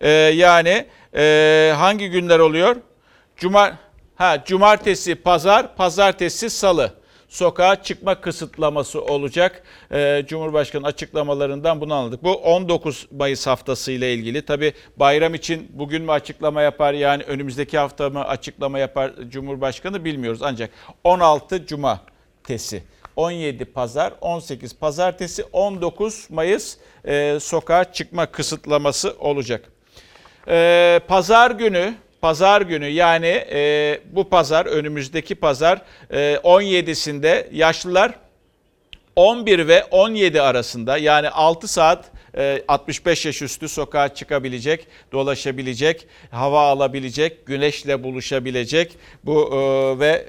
e, yani e, hangi günler oluyor? Cuma Ha, cumartesi, pazar, pazartesi, salı. sokağa çıkma kısıtlaması olacak. Ee, Cumhurbaşkanı açıklamalarından bunu anladık. Bu 19 Mayıs haftası ile ilgili. Tabi bayram için bugün mü açıklama yapar yani önümüzdeki hafta mı açıklama yapar Cumhurbaşkanı bilmiyoruz. Ancak 16 Cuma tesi. 17 pazar, 18 pazartesi, 19 Mayıs e, sokağa çıkma kısıtlaması olacak. E, pazar günü, pazar günü yani e, bu pazar, önümüzdeki pazar e, 17'sinde yaşlılar 11 ve 17 arasında yani 6 saat 65 yaş üstü sokağa çıkabilecek, dolaşabilecek, hava alabilecek, güneşle buluşabilecek bu ve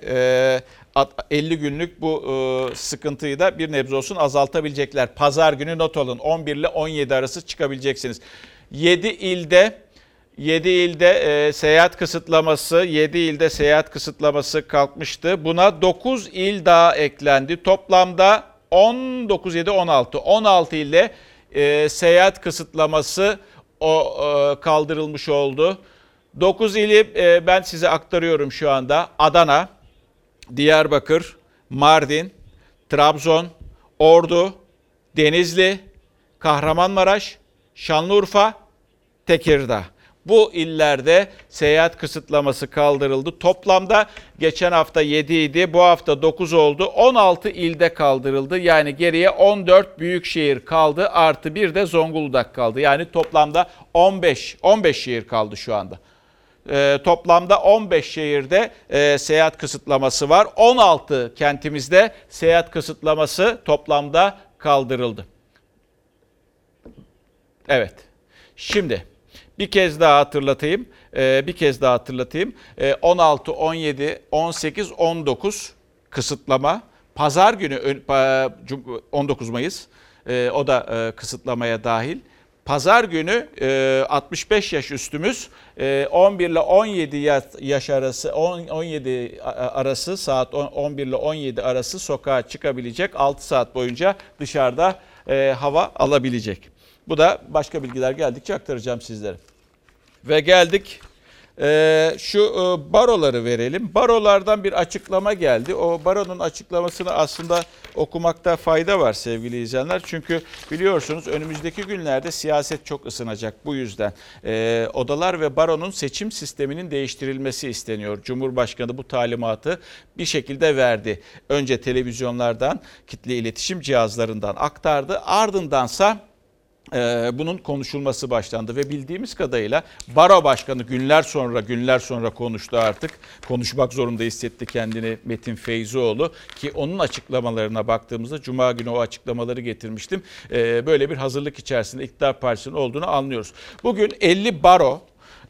50 günlük bu sıkıntıyı da bir nebze olsun azaltabilecekler. Pazar günü not alın 11 ile 17 arası çıkabileceksiniz. 7 ilde 7 ilde e, seyahat kısıtlaması, 7 ilde seyahat kısıtlaması kalkmıştı. Buna 9 il daha eklendi. Toplamda 19, 7, 16. 16 ilde e, seyahat kısıtlaması o e, kaldırılmış oldu. 9 ili e, ben size aktarıyorum şu anda. Adana, Diyarbakır, Mardin, Trabzon, Ordu, Denizli, Kahramanmaraş, Şanlıurfa, Tekirdağ. Bu illerde seyahat kısıtlaması kaldırıldı. Toplamda geçen hafta 7 idi, bu hafta 9 oldu. 16 ilde kaldırıldı. Yani geriye 14 büyük şehir kaldı. Artı bir de Zonguldak kaldı. Yani toplamda 15 15 şehir kaldı şu anda. E, toplamda 15 şehirde e, seyahat kısıtlaması var. 16 kentimizde seyahat kısıtlaması toplamda kaldırıldı. Evet. Şimdi bir kez daha hatırlatayım. Ee, bir kez daha hatırlatayım. Ee, 16, 17, 18, 19 kısıtlama. Pazar günü 19 Mayıs e, o da e, kısıtlamaya dahil. Pazar günü 65 e, yaş üstümüz 11 ile 17 yaş arası 17 arası saat 11 ile 17 arası sokağa çıkabilecek 6 saat boyunca dışarıda hava alabilecek. Bu da başka bilgiler geldikçe aktaracağım sizlere. Ve geldik ee, şu e, baroları verelim. Barolardan bir açıklama geldi. O baronun açıklamasını aslında okumakta fayda var sevgili izleyenler. Çünkü biliyorsunuz önümüzdeki günlerde siyaset çok ısınacak. Bu yüzden e, odalar ve baronun seçim sisteminin değiştirilmesi isteniyor. Cumhurbaşkanı bu talimatı bir şekilde verdi. Önce televizyonlardan, kitle iletişim cihazlarından aktardı. Ardındansa ee, bunun konuşulması başlandı ve bildiğimiz kadarıyla baro başkanı günler sonra günler sonra konuştu artık. Konuşmak zorunda hissetti kendini Metin Feyzioğlu ki onun açıklamalarına baktığımızda cuma günü o açıklamaları getirmiştim. Ee, böyle bir hazırlık içerisinde iktidar partisinin olduğunu anlıyoruz. Bugün 50 baro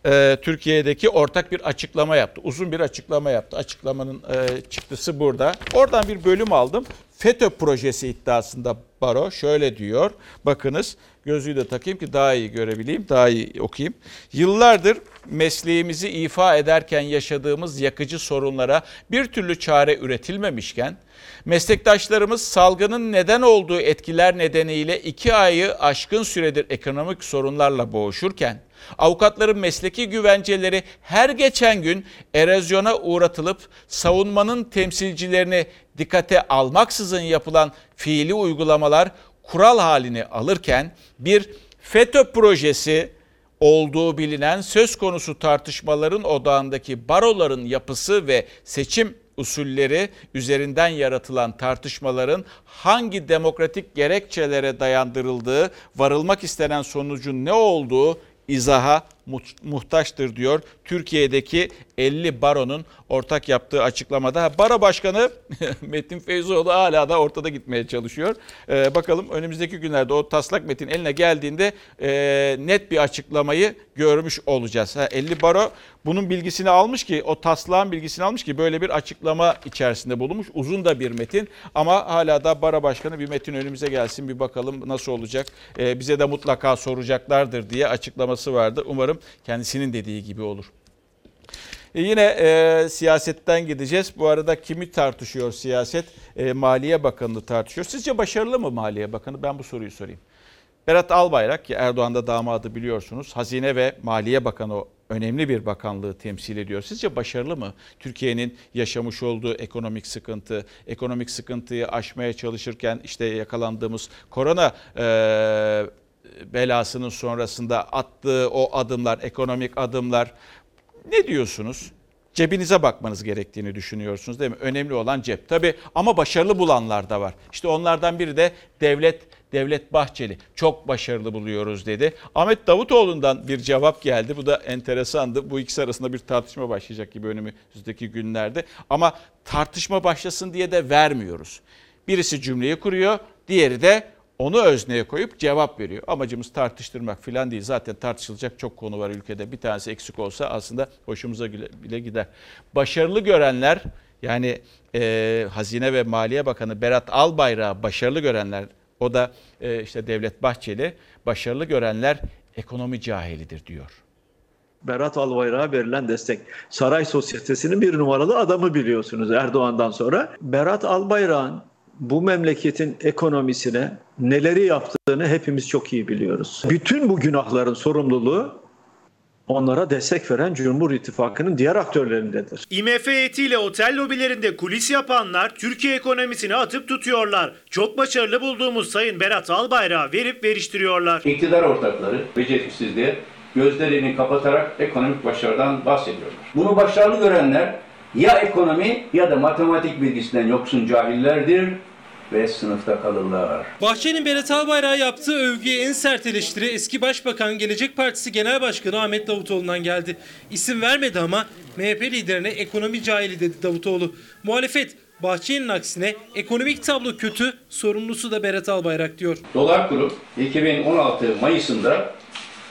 e, Türkiye'deki ortak bir açıklama yaptı. Uzun bir açıklama yaptı. Açıklamanın e, çıktısı burada. Oradan bir bölüm aldım. FETÖ projesi iddiasında Baro şöyle diyor. Bakınız gözlüğü de takayım ki daha iyi görebileyim, daha iyi okuyayım. Yıllardır mesleğimizi ifa ederken yaşadığımız yakıcı sorunlara bir türlü çare üretilmemişken, meslektaşlarımız salgının neden olduğu etkiler nedeniyle iki ayı aşkın süredir ekonomik sorunlarla boğuşurken, avukatların mesleki güvenceleri her geçen gün erozyona uğratılıp savunmanın temsilcilerini dikkate almaksızın yapılan fiili uygulamalar kural halini alırken bir FETÖ projesi olduğu bilinen söz konusu tartışmaların odağındaki baroların yapısı ve seçim usulleri üzerinden yaratılan tartışmaların hangi demokratik gerekçelere dayandırıldığı, varılmak istenen sonucun ne olduğu izaha muhtaçtır diyor. Türkiye'deki 50 baronun ortak yaptığı açıklamada. Baro Başkanı Metin Feyzoğlu hala da ortada gitmeye çalışıyor. Ee, bakalım önümüzdeki günlerde o taslak metin eline geldiğinde e, net bir açıklamayı görmüş olacağız. Ha, 50 baro bunun bilgisini almış ki o taslağın bilgisini almış ki böyle bir açıklama içerisinde bulunmuş. Uzun da bir metin ama hala da Baro Başkanı bir metin önümüze gelsin bir bakalım nasıl olacak. Ee, bize de mutlaka soracaklardır diye açıklaması vardı. Umarım kendisinin dediği gibi olur. E yine e, siyasetten gideceğiz. Bu arada kimi tartışıyor siyaset? E, Maliye Bakanı'nı tartışıyor. Sizce başarılı mı Maliye Bakanı? Ben bu soruyu sorayım. Berat Albayrak ki Erdoğan'da damadı biliyorsunuz. Hazine ve Maliye Bakanı önemli bir bakanlığı temsil ediyor. Sizce başarılı mı? Türkiye'nin yaşamış olduğu ekonomik sıkıntı, ekonomik sıkıntıyı aşmaya çalışırken işte yakalandığımız korona e, belasının sonrasında attığı o adımlar, ekonomik adımlar ne diyorsunuz? Cebinize bakmanız gerektiğini düşünüyorsunuz değil mi? Önemli olan cep. Tabii ama başarılı bulanlar da var. İşte onlardan biri de devlet Devlet Bahçeli çok başarılı buluyoruz dedi. Ahmet Davutoğlu'ndan bir cevap geldi. Bu da enteresandı. Bu ikisi arasında bir tartışma başlayacak gibi önümüzdeki günlerde. Ama tartışma başlasın diye de vermiyoruz. Birisi cümleyi kuruyor, diğeri de onu özneye koyup cevap veriyor. Amacımız tartıştırmak falan değil. Zaten tartışılacak çok konu var ülkede. Bir tanesi eksik olsa aslında hoşumuza bile gider. Başarılı görenler yani e, Hazine ve Maliye Bakanı Berat Albayrak'ı başarılı görenler o da e, işte Devlet Bahçeli başarılı görenler ekonomi cahilidir diyor. Berat Albayrak'a verilen destek. Saray Sosyetesi'nin bir numaralı adamı biliyorsunuz Erdoğan'dan sonra. Berat Albayrak'ın bu memleketin ekonomisine neleri yaptığını hepimiz çok iyi biliyoruz. Bütün bu günahların sorumluluğu onlara destek veren Cumhur İttifakı'nın diğer aktörlerindedir. IMF heyetiyle otel lobilerinde kulis yapanlar Türkiye ekonomisini atıp tutuyorlar. Çok başarılı bulduğumuz Sayın Berat Albayrak'a verip veriştiriyorlar. İktidar ortakları beceriksizliğe gözlerini kapatarak ekonomik başarıdan bahsediyorlar. Bunu başarılı görenler ya ekonomi ya da matematik bilgisinden yoksun cahillerdir ve sınıfta kalırlar. Bahçeli'nin Berat Albayrak'a yaptığı övgüye en sert eleştiri eski Başbakan Gelecek Partisi Genel Başkanı Ahmet Davutoğlu'ndan geldi. İsim vermedi ama MHP liderine ekonomi cahili dedi Davutoğlu. Muhalefet Bahçeli'nin aksine ekonomik tablo kötü, sorumlusu da Berat Albayrak diyor. Dolar kuru 2016 Mayıs'ında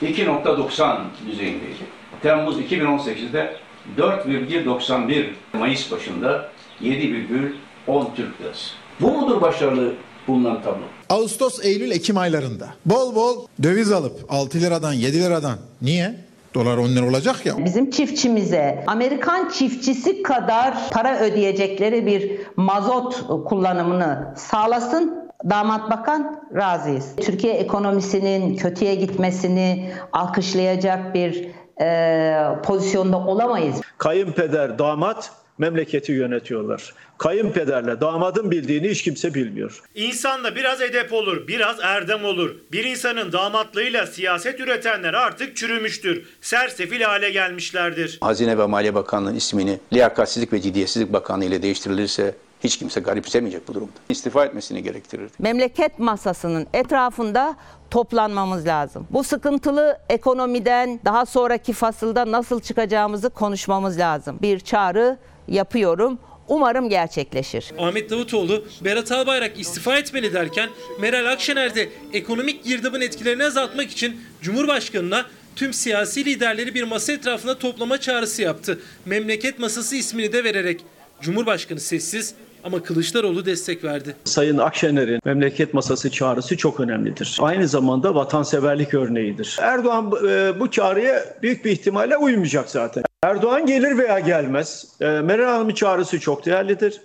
2.90 düzeyindeydi. Temmuz 2018'de 4,91 Mayıs başında 7,10 Türk Lirası. Bu mudur başarılı bulunan tablo? Ağustos, Eylül, Ekim aylarında bol bol döviz alıp 6 liradan 7 liradan niye? Dolar 10 lira olacak ya. Bizim çiftçimize Amerikan çiftçisi kadar para ödeyecekleri bir mazot kullanımını sağlasın. Damat bakan razıyız. Türkiye ekonomisinin kötüye gitmesini alkışlayacak bir e, pozisyonda olamayız. Kayınpeder, damat memleketi yönetiyorlar. Kayınpederle damadın bildiğini hiç kimse bilmiyor. İnsanda biraz edep olur, biraz erdem olur. Bir insanın damatlığıyla siyaset üretenler artık çürümüştür. Sersefil hale gelmişlerdir. Hazine ve Maliye Bakanlığı'nın ismini Liyakatsizlik ve Ciddiyetsizlik Bakanlığı ile değiştirilirse hiç kimse garipsemeyecek bu durumda. İstifa etmesini gerektirir. Memleket masasının etrafında toplanmamız lazım. Bu sıkıntılı ekonomiden daha sonraki fasılda nasıl çıkacağımızı konuşmamız lazım. Bir çağrı yapıyorum. Umarım gerçekleşir. Ahmet Davutoğlu, Berat Albayrak istifa etmeli derken Meral Akşener de ekonomik girdabın etkilerini azaltmak için Cumhurbaşkanı'na tüm siyasi liderleri bir masa etrafında toplama çağrısı yaptı. Memleket Masası ismini de vererek. Cumhurbaşkanı sessiz ama Kılıçdaroğlu destek verdi. Sayın Akşener'in memleket masası çağrısı çok önemlidir. Aynı zamanda vatanseverlik örneğidir. Erdoğan e, bu çağrıya büyük bir ihtimalle uymayacak zaten. Erdoğan gelir veya gelmez. E, Meral Hanım'ın çağrısı çok değerlidir.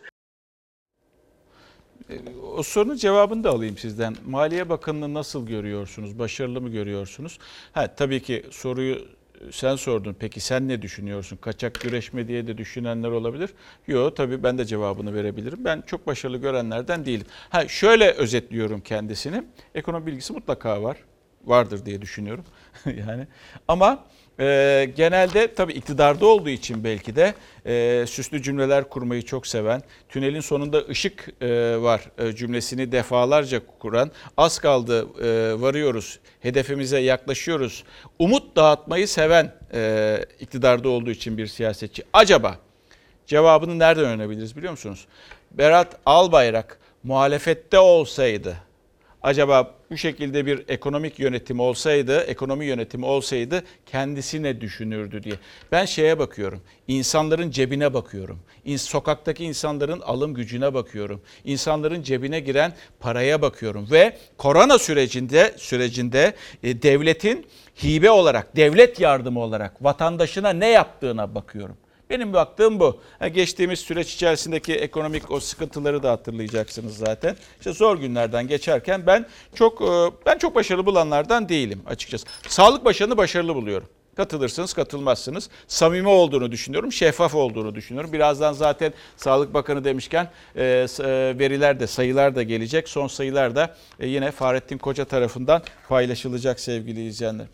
O sorunun cevabını da alayım sizden. Maliye Bakanı'nı nasıl görüyorsunuz? Başarılı mı görüyorsunuz? Ha, tabii ki soruyu sen sordun. Peki sen ne düşünüyorsun? Kaçak güreşme diye de düşünenler olabilir. Yok tabii ben de cevabını verebilirim. Ben çok başarılı görenlerden değilim. Ha, şöyle özetliyorum kendisini. Ekonomi bilgisi mutlaka var. Vardır diye düşünüyorum. yani ama e, genelde tabii iktidarda olduğu için belki de e, süslü cümleler kurmayı çok seven, tünelin sonunda ışık e, var e, cümlesini defalarca kuran, az kaldı e, varıyoruz, hedefimize yaklaşıyoruz, umut dağıtmayı seven e, iktidarda olduğu için bir siyasetçi. Acaba cevabını nereden öğrenebiliriz biliyor musunuz? Berat Albayrak muhalefette olsaydı acaba bu şekilde bir ekonomik yönetim olsaydı, ekonomi yönetimi olsaydı kendisi ne düşünürdü diye. Ben şeye bakıyorum. insanların cebine bakıyorum. Sokaktaki insanların alım gücüne bakıyorum. İnsanların cebine giren paraya bakıyorum ve korona sürecinde sürecinde e, devletin hibe olarak, devlet yardımı olarak vatandaşına ne yaptığına bakıyorum. Benim baktığım bu. geçtiğimiz süreç içerisindeki ekonomik o sıkıntıları da hatırlayacaksınız zaten. İşte zor günlerden geçerken ben çok e, ben çok başarılı bulanlardan değilim açıkçası. Sağlık başarını başarılı buluyorum. Katılırsınız, katılmazsınız. Samimi olduğunu düşünüyorum, şeffaf olduğunu düşünüyorum. Birazdan zaten Sağlık Bakanı demişken e, e, veriler de, sayılar da gelecek. Son sayılar da e, yine Fahrettin Koca tarafından paylaşılacak sevgili izleyenler.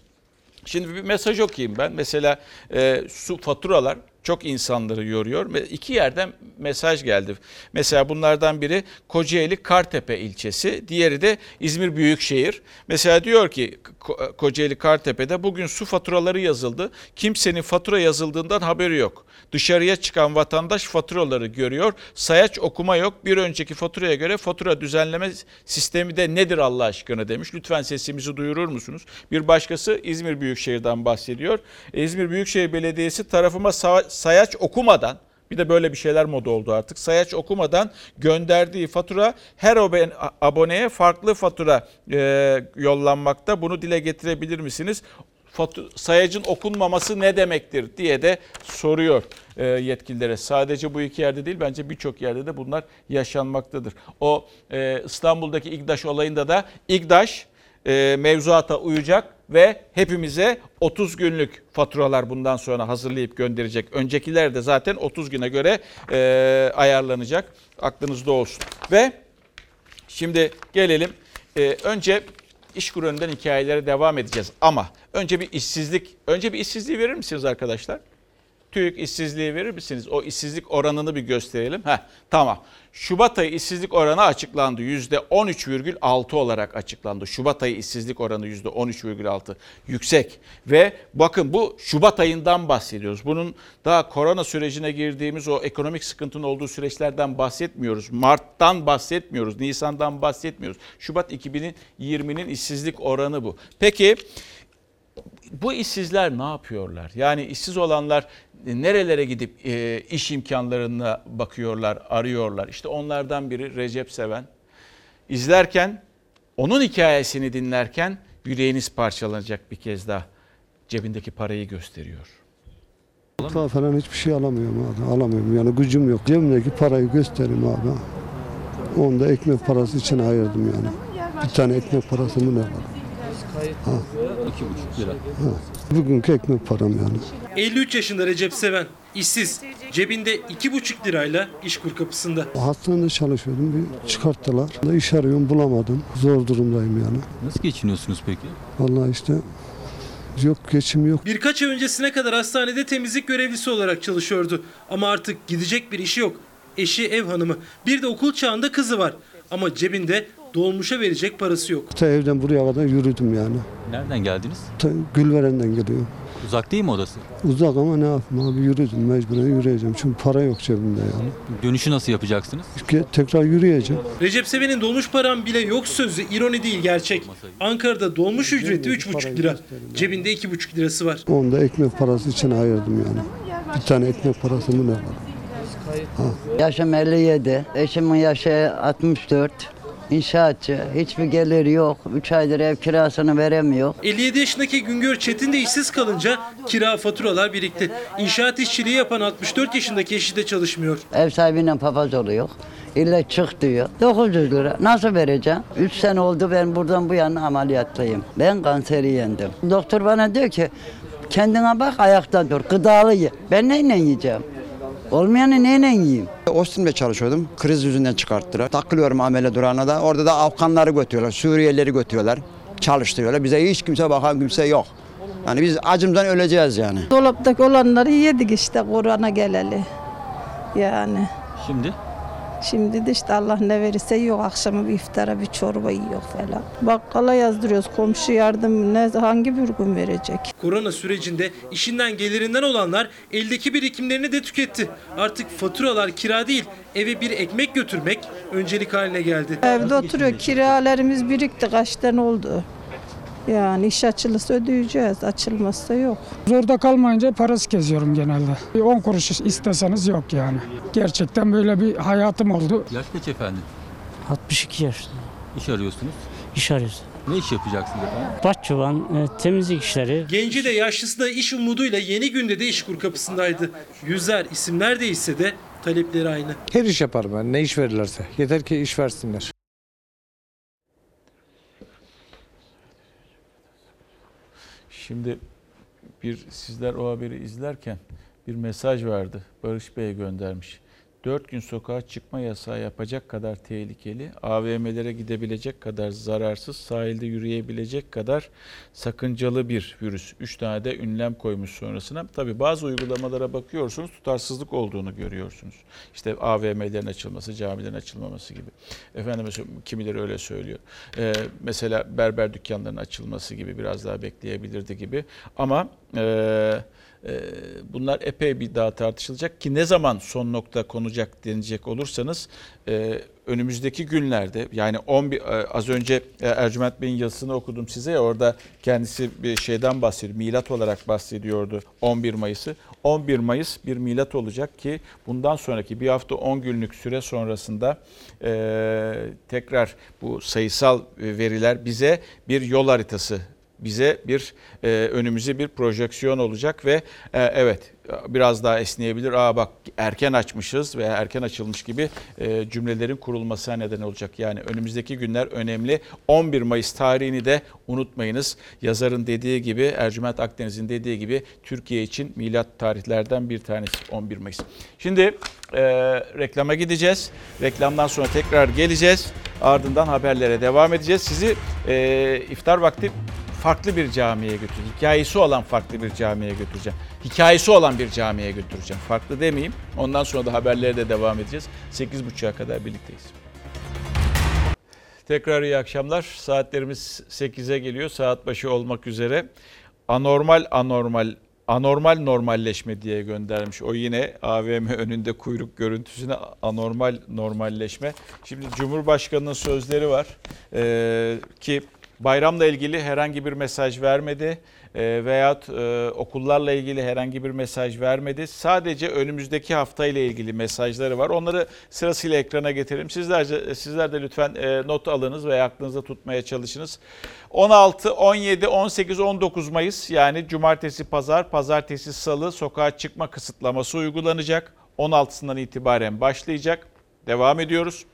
Şimdi bir mesaj okuyayım ben. Mesela e, su faturalar çok insanları yoruyor. Ve iki yerden mesaj geldi. Mesela bunlardan biri Kocaeli Kartepe ilçesi, diğeri de İzmir Büyükşehir. Mesela diyor ki Ko- Kocaeli Kartepe'de bugün su faturaları yazıldı. Kimsenin fatura yazıldığından haberi yok. Dışarıya çıkan vatandaş faturaları görüyor. Sayaç okuma yok. Bir önceki faturaya göre fatura düzenleme sistemi de nedir Allah aşkına demiş. Lütfen sesimizi duyurur musunuz? Bir başkası İzmir Büyükşehir'den bahsediyor. İzmir Büyükşehir Belediyesi tarafıma sa- sayaç okumadan bir de böyle bir şeyler moda oldu artık. Sayaç okumadan gönderdiği fatura her aboneye farklı fatura e, yollanmakta. Bunu dile getirebilir misiniz? Fatu- sayacın okunmaması ne demektir diye de soruyor e, yetkililere. Sadece bu iki yerde değil bence birçok yerde de bunlar yaşanmaktadır. O e, İstanbul'daki İGDAŞ olayında da İGDAŞ e, mevzuata uyacak ve hepimize 30 günlük faturalar bundan sonra hazırlayıp gönderecek. Öncekiler de zaten 30 güne göre e, ayarlanacak. Aklınızda olsun. Ve şimdi gelelim e, önce İşkur önden hikayelere devam edeceğiz. Ama önce bir işsizlik, önce bir işsizliği verir misiniz arkadaşlar? TÜİK işsizliği verir misiniz? O işsizlik oranını bir gösterelim. Heh, tamam. Şubat ayı işsizlik oranı açıklandı. %13,6 olarak açıklandı. Şubat ayı işsizlik oranı %13,6. Yüksek. Ve bakın bu Şubat ayından bahsediyoruz. Bunun daha korona sürecine girdiğimiz o ekonomik sıkıntının olduğu süreçlerden bahsetmiyoruz. Mart'tan bahsetmiyoruz. Nisan'dan bahsetmiyoruz. Şubat 2020'nin işsizlik oranı bu. Peki bu işsizler ne yapıyorlar? Yani işsiz olanlar nerelere gidip e, iş imkanlarına bakıyorlar, arıyorlar. İşte onlardan biri Recep Seven. İzlerken, onun hikayesini dinlerken yüreğiniz parçalanacak bir kez daha. Cebindeki parayı gösteriyor. Mutfağa falan hiçbir şey alamıyorum abi. Alamıyorum yani gücüm yok. Cebimdeki parayı göstereyim abi. Onu da ekmek parası için ayırdım yani. Bir tane ekmek parası mı ne var? Ha. İki buçuk lira. Ha. Bugünkü ekmek param yani. 53 yaşında Recep Seven, işsiz, cebinde 2,5 lirayla işkur kapısında. Hastanede çalışıyordum. Bir çıkarttılar. İş arıyorum bulamadım. Zor durumdayım yani. Nasıl geçiniyorsunuz peki? Vallahi işte yok geçim yok. Birkaç ay öncesine kadar hastanede temizlik görevlisi olarak çalışıyordu. Ama artık gidecek bir işi yok. Eşi ev hanımı. Bir de okul çağında kızı var. Ama cebinde dolmuşa verecek parası yok. Ta evden buraya kadar yürüdüm yani. Nereden geldiniz? Ta Gülveren'den geliyorum. Uzak değil mi odası? Uzak ama ne yapayım abi yürüdüm mecburen yürüyeceğim. Çünkü para yok cebimde yani. Dönüşü nasıl yapacaksınız? Ge- Tekrar yürüyeceğim. Recep Seven'in dolmuş param bile yok sözü ironi değil gerçek. Ankara'da dolmuş ücreti 3,5 lira. Cebinde 2,5 lirası var. Onu da ekmek parası için ayırdım yani. Bir tane ekmek parası mı ne var? Yaşım 57, eşimin yaşı 64. İnşaatçı, hiçbir geliri yok. 3 aydır ev kirasını veremiyor. 57 yaşındaki Güngör Çetin de işsiz kalınca kira faturalar birikti. İnşaat işçiliği yapan 64 yaşındaki eşi de çalışmıyor. Ev sahibiyle papaz oluyor. İlle çık diyor. 900 lira. Nasıl vereceğim? 3 sene oldu ben buradan bu yana ameliyatlıyım. Ben kanseri yendim. Doktor bana diyor ki kendine bak ayakta dur. Gıdalı ye. Ben neyle yiyeceğim? Olmayanı neyle yiyeyim? Ostim'de çalışıyordum. Kriz yüzünden çıkarttılar. Takılıyorum amele durağına da. Orada da Afganları götürüyorlar, Suriyelileri götürüyorlar. Çalıştırıyorlar. Bize hiç kimse bakan kimse yok. Yani biz acımdan öleceğiz yani. Dolaptaki olanları yedik işte Kur'an'a geleli. Yani. Şimdi? Şimdi de işte Allah ne verirse yok. Akşamı bir iftara bir çorba yiyor falan. Bakkala yazdırıyoruz. Komşu yardım ne hangi bir gün verecek? Korona sürecinde işinden gelirinden olanlar eldeki birikimlerini de tüketti. Artık faturalar kira değil eve bir ekmek götürmek öncelik haline geldi. Evde oturuyor. Kiralarımız birikti. Kaç tane oldu? Yani iş açılırsa ödeyeceğiz. Açılmazsa yok. Zorda kalmayınca parası geziyorum genelde. Bir 10 kuruş isteseniz yok yani. Gerçekten böyle bir hayatım oldu. Yaş kaç efendim? 62 yaşında. İş arıyorsunuz. İş arıyoruz. Ne iş yapacaksınız efendim? Bahçıvan, e, temizlik işleri. Genci de yaşlısı da iş umuduyla yeni günde de işkur kapısındaydı. Yüzler isimler değişse de talepleri aynı. Her iş yaparım ben ne iş verirlerse. Yeter ki iş versinler. Şimdi bir sizler o haberi izlerken bir mesaj vardı. Barış Bey göndermiş. 4 gün sokağa çıkma yasağı yapacak kadar tehlikeli, AVM'lere gidebilecek kadar zararsız, sahilde yürüyebilecek kadar sakıncalı bir virüs. 3 tane de ünlem koymuş sonrasına. Tabii bazı uygulamalara bakıyorsunuz tutarsızlık olduğunu görüyorsunuz. İşte AVM'lerin açılması, camilerin açılmaması gibi. Efendim kimileri öyle söylüyor. Ee, mesela berber dükkanlarının açılması gibi biraz daha bekleyebilirdi gibi. Ama ee, bunlar epey bir daha tartışılacak ki ne zaman son nokta konacak denecek olursanız e, önümüzdeki günlerde yani 11 e, az önce e, Ercüment Bey'in yazısını okudum size ya orada kendisi bir şeyden bahsediyor. Milat olarak bahsediyordu 11 Mayıs'ı. 11 Mayıs bir milat olacak ki bundan sonraki bir hafta 10 günlük süre sonrasında tekrar bu sayısal veriler bize bir yol haritası bize bir e, önümüze bir projeksiyon olacak ve e, evet biraz daha esneyebilir. Aa bak erken açmışız veya erken açılmış gibi e, cümlelerin kurulmasına neden olacak. Yani önümüzdeki günler önemli. 11 Mayıs tarihini de unutmayınız. Yazarın dediği gibi Ercüment Akdeniz'in dediği gibi Türkiye için milat tarihlerden bir tanesi 11 Mayıs. Şimdi e, reklama gideceğiz. Reklamdan sonra tekrar geleceğiz. Ardından haberlere devam edeceğiz. Sizi e, iftar vakti farklı bir camiye götüreceğim. Hikayesi olan farklı bir camiye götüreceğim. Hikayesi olan bir camiye götüreceğim. Farklı demeyeyim. Ondan sonra da haberlere de devam edeceğiz. 8.30'a kadar birlikteyiz. Tekrar iyi akşamlar. Saatlerimiz 8'e geliyor. Saat başı olmak üzere. Anormal anormal anormal normalleşme diye göndermiş. O yine AVM önünde kuyruk görüntüsüne anormal normalleşme. Şimdi Cumhurbaşkanı'nın sözleri var ee, ki Bayramla ilgili herhangi bir mesaj vermedi e, veyahut e, okullarla ilgili herhangi bir mesaj vermedi. Sadece önümüzdeki hafta ile ilgili mesajları var. Onları sırasıyla ekrana getirelim. Sizler de, sizler de lütfen e, not alınız veya aklınızda tutmaya çalışınız. 16, 17, 18, 19 Mayıs yani cumartesi, pazar, pazartesi, salı sokağa çıkma kısıtlaması uygulanacak. 16'sından itibaren başlayacak. Devam ediyoruz.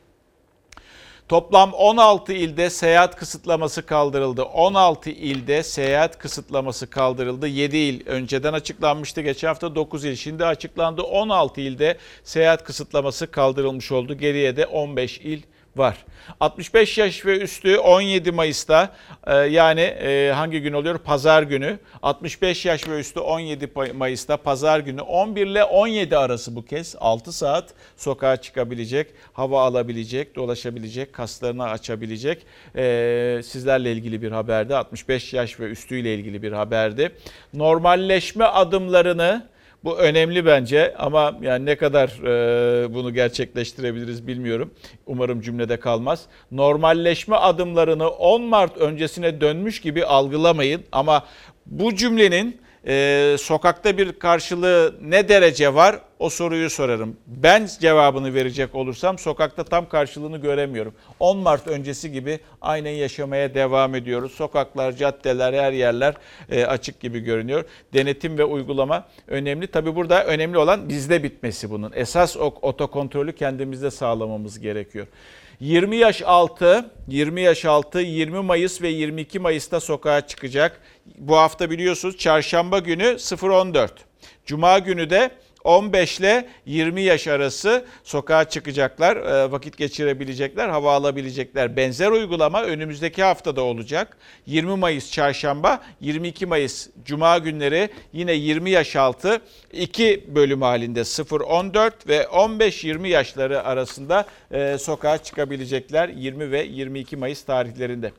Toplam 16 ilde seyahat kısıtlaması kaldırıldı. 16 ilde seyahat kısıtlaması kaldırıldı. 7 il önceden açıklanmıştı. Geçen hafta 9 il şimdi açıklandı. 16 ilde seyahat kısıtlaması kaldırılmış oldu. Geriye de 15 il var. 65 yaş ve üstü 17 Mayıs'ta e, yani e, hangi gün oluyor? Pazar günü. 65 yaş ve üstü 17 Mayıs'ta pazar günü 11 ile 17 arası bu kez 6 saat sokağa çıkabilecek, hava alabilecek, dolaşabilecek, kaslarını açabilecek. E, sizlerle ilgili bir haberdi. 65 yaş ve üstüyle ilgili bir haberdi. Normalleşme adımlarını bu önemli bence ama yani ne kadar e, bunu gerçekleştirebiliriz bilmiyorum. Umarım cümlede kalmaz. Normalleşme adımlarını 10 Mart öncesine dönmüş gibi algılamayın ama bu cümlenin e, sokakta bir karşılığı ne derece var o soruyu sorarım. Ben cevabını verecek olursam sokakta tam karşılığını göremiyorum. 10 Mart öncesi gibi aynen yaşamaya devam ediyoruz. Sokaklar, caddeler, her yerler e, açık gibi görünüyor. Denetim ve uygulama önemli. Tabi burada önemli olan bizde bitmesi bunun. Esas o otokontrolü kendimizde sağlamamız gerekiyor. 20 yaş altı, 20 yaş altı 20 Mayıs ve 22 Mayıs'ta sokağa çıkacak. Bu hafta biliyorsunuz çarşamba günü 0-14. Cuma günü de 15 ile 20 yaş arası sokağa çıkacaklar, e, vakit geçirebilecekler, hava alabilecekler. Benzer uygulama önümüzdeki haftada olacak. 20 Mayıs çarşamba, 22 Mayıs cuma günleri yine 20 yaş altı iki bölüm halinde 0-14 ve 15-20 yaşları arasında e, sokağa çıkabilecekler 20 ve 22 Mayıs tarihlerinde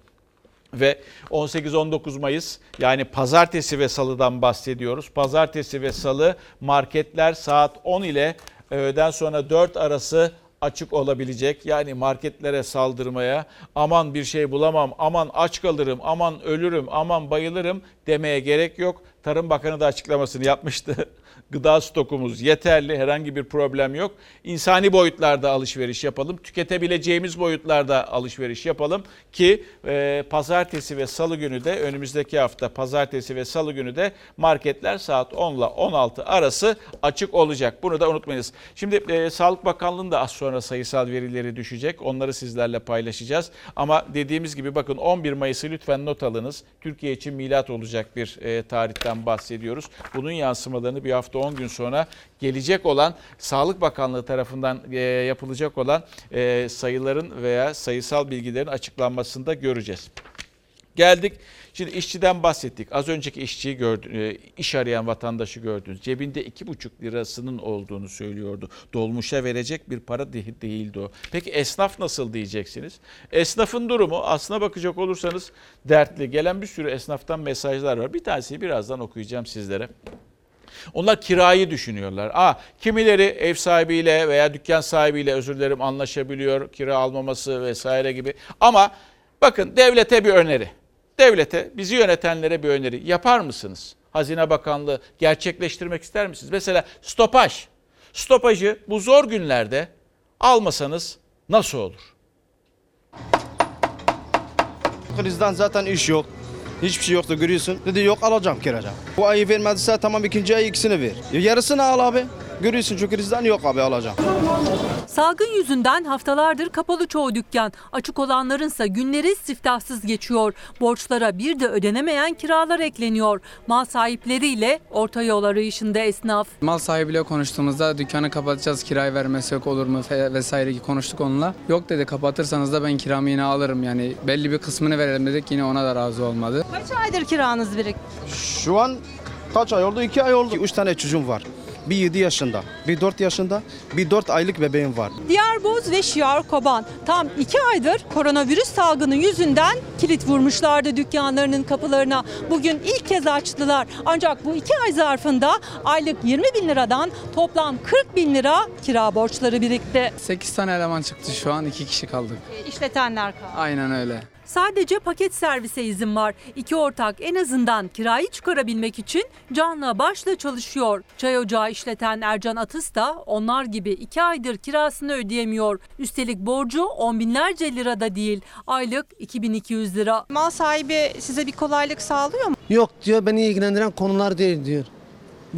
ve 18-19 Mayıs yani pazartesi ve salıdan bahsediyoruz. Pazartesi ve salı marketler saat 10 ile öğleden sonra 4 arası açık olabilecek. Yani marketlere saldırmaya aman bir şey bulamam, aman aç kalırım, aman ölürüm, aman bayılırım demeye gerek yok. Tarım Bakanı da açıklamasını yapmıştı. Gıda stokumuz yeterli. Herhangi bir problem yok. İnsani boyutlarda alışveriş yapalım. Tüketebileceğimiz boyutlarda alışveriş yapalım ki e, pazartesi ve salı günü de önümüzdeki hafta pazartesi ve salı günü de marketler saat 10 ile 16 arası açık olacak. Bunu da unutmayınız. Şimdi e, Sağlık Bakanlığı'nın da az sonra sayısal verileri düşecek. Onları sizlerle paylaşacağız. Ama dediğimiz gibi bakın 11 Mayıs'ı lütfen not alınız. Türkiye için milat olacak bir e, tarihten bahsediyoruz. Bunun yansımalarını bir hafta 10 gün sonra gelecek olan Sağlık Bakanlığı tarafından e, yapılacak olan e, sayıların veya sayısal bilgilerin açıklanmasında göreceğiz. Geldik. Şimdi işçiden bahsettik. Az önceki işçiyi gördü, iş arayan vatandaşı gördünüz. Cebinde iki buçuk lirasının olduğunu söylüyordu. Dolmuşa verecek bir para değildi o. Peki esnaf nasıl diyeceksiniz? Esnafın durumu aslına bakacak olursanız dertli. Gelen bir sürü esnaftan mesajlar var. Bir tanesini birazdan okuyacağım sizlere. Onlar kirayı düşünüyorlar. Aa, kimileri ev sahibiyle veya dükkan sahibiyle özür dilerim anlaşabiliyor. Kira almaması vesaire gibi. Ama bakın devlete bir öneri devlete, bizi yönetenlere bir öneri yapar mısınız? Hazine Bakanlığı gerçekleştirmek ister misiniz? Mesela stopaj. Stopajı bu zor günlerde almasanız nasıl olur? Krizden zaten iş yok. Hiçbir şey yoktu görüyorsun. Dedi yok alacağım kiracağım. Bu ayı vermediyse tamam ikinci ay ikisini ver. Ya yarısını al abi. Görüyorsun çünkü krizden yok abi alacağım. Salgın yüzünden haftalardır kapalı çoğu dükkan. Açık olanlarınsa günleri siftahsız geçiyor. Borçlara bir de ödenemeyen kiralar ekleniyor. Mal sahipleriyle orta yol arayışında esnaf. Mal sahibiyle konuştuğumuzda dükkanı kapatacağız kirayı vermesi yok olur mu vesaire konuştuk onunla. Yok dedi kapatırsanız da ben kiramı yine alırım yani belli bir kısmını verelim dedik yine ona da razı olmadı. Kaç aydır kiranız birik? Şu an kaç ay oldu? İki ay oldu. Üç tane çocuğum var. Bir 7 yaşında, bir 4 yaşında, bir 4 aylık bebeğim var. Diyarboz ve Şiar Koban tam 2 aydır koronavirüs salgını yüzünden kilit vurmuşlardı dükkanlarının kapılarına. Bugün ilk kez açtılar. Ancak bu 2 ay zarfında aylık 20 bin liradan toplam 40 bin lira kira borçları birikti. 8 tane eleman çıktı şu an 2 kişi kaldık. İşletenler kaldı. Aynen öyle. Sadece paket servise izin var. İki ortak en azından kirayı çıkarabilmek için canla başla çalışıyor. Çay ocağı işleten Ercan Atıs da onlar gibi iki aydır kirasını ödeyemiyor. Üstelik borcu on binlerce lirada değil. Aylık 2200 lira. Mal sahibi size bir kolaylık sağlıyor mu? Yok diyor beni ilgilendiren konular değil diyor.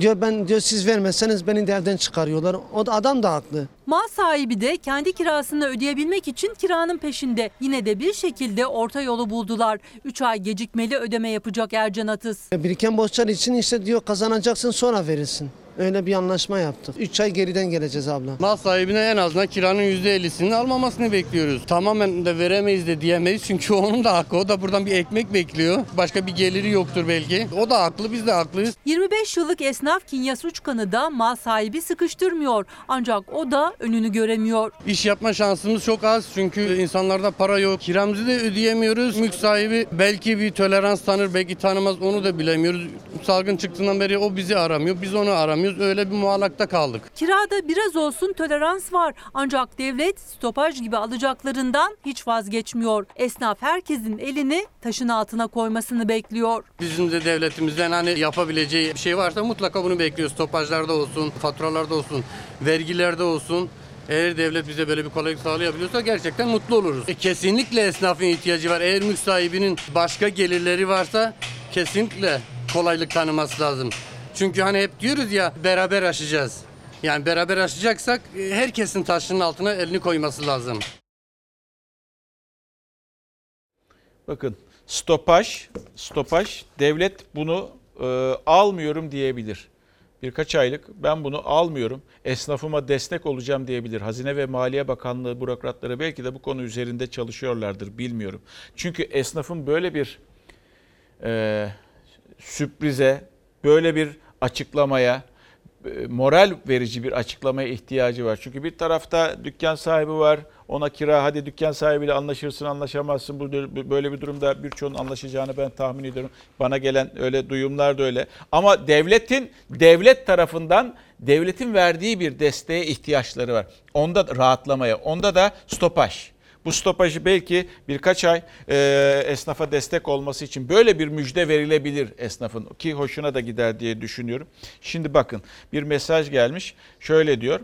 Diyor ben diyor siz vermezseniz beni de evden çıkarıyorlar. O da adam da haklı. Mal sahibi de kendi kirasını ödeyebilmek için kiranın peşinde. Yine de bir şekilde orta yolu buldular. 3 ay gecikmeli ödeme yapacak Ercan Atıs. Biriken borçlar için işte diyor kazanacaksın sonra verirsin. Öyle bir anlaşma yaptık. 3 ay geriden geleceğiz abla. Mal sahibine en azından kiranın %50'sini almamasını bekliyoruz. Tamamen de veremeyiz de diyemeyiz çünkü onun da hakkı. O da buradan bir ekmek bekliyor. Başka bir geliri yoktur belki. O da haklı biz de haklıyız. 25 yıllık esnaf Kinyas Uçkan'ı da mal sahibi sıkıştırmıyor. Ancak o da önünü göremiyor. İş yapma şansımız çok az çünkü insanlarda para yok. Kiramızı da ödeyemiyoruz. Mülk sahibi belki bir tolerans tanır belki tanımaz onu da bilemiyoruz. Salgın çıktığından beri o bizi aramıyor biz onu aramıyoruz. Öyle bir muallakta kaldık. Kirada biraz olsun tolerans var. Ancak devlet stopaj gibi alacaklarından hiç vazgeçmiyor. Esnaf herkesin elini taşın altına koymasını bekliyor. Bizim de devletimizden hani yapabileceği bir şey varsa mutlaka bunu bekliyoruz. Stopajlarda olsun, faturalarda olsun, vergilerde olsun. Eğer devlet bize böyle bir kolaylık sağlayabiliyorsa gerçekten mutlu oluruz. E, kesinlikle esnafın ihtiyacı var. Eğer mülk sahibinin başka gelirleri varsa kesinlikle kolaylık tanıması lazım. Çünkü hani hep diyoruz ya beraber aşacağız. Yani beraber aşacaksak e, herkesin taşının altına elini koyması lazım. Bakın stopaj, stopaj devlet bunu e, almıyorum diyebilir. Birkaç aylık ben bunu almıyorum, esnafıma destek olacağım diyebilir. Hazine ve Maliye Bakanlığı bürokratları belki de bu konu üzerinde çalışıyorlardır bilmiyorum. Çünkü esnafın böyle bir e, sürprize, böyle bir açıklamaya, e, moral verici bir açıklamaya ihtiyacı var. Çünkü bir tarafta dükkan sahibi var. Ona kira hadi dükkan sahibiyle anlaşırsın anlaşamazsın. Böyle bir durumda birçoğunun anlaşacağını ben tahmin ediyorum. Bana gelen öyle duyumlar da öyle. Ama devletin devlet tarafından devletin verdiği bir desteğe ihtiyaçları var. Onda rahatlamaya, onda da stopaj. Bu stopajı belki birkaç ay e, esnafa destek olması için böyle bir müjde verilebilir esnafın ki hoşuna da gider diye düşünüyorum. Şimdi bakın bir mesaj gelmiş şöyle diyor.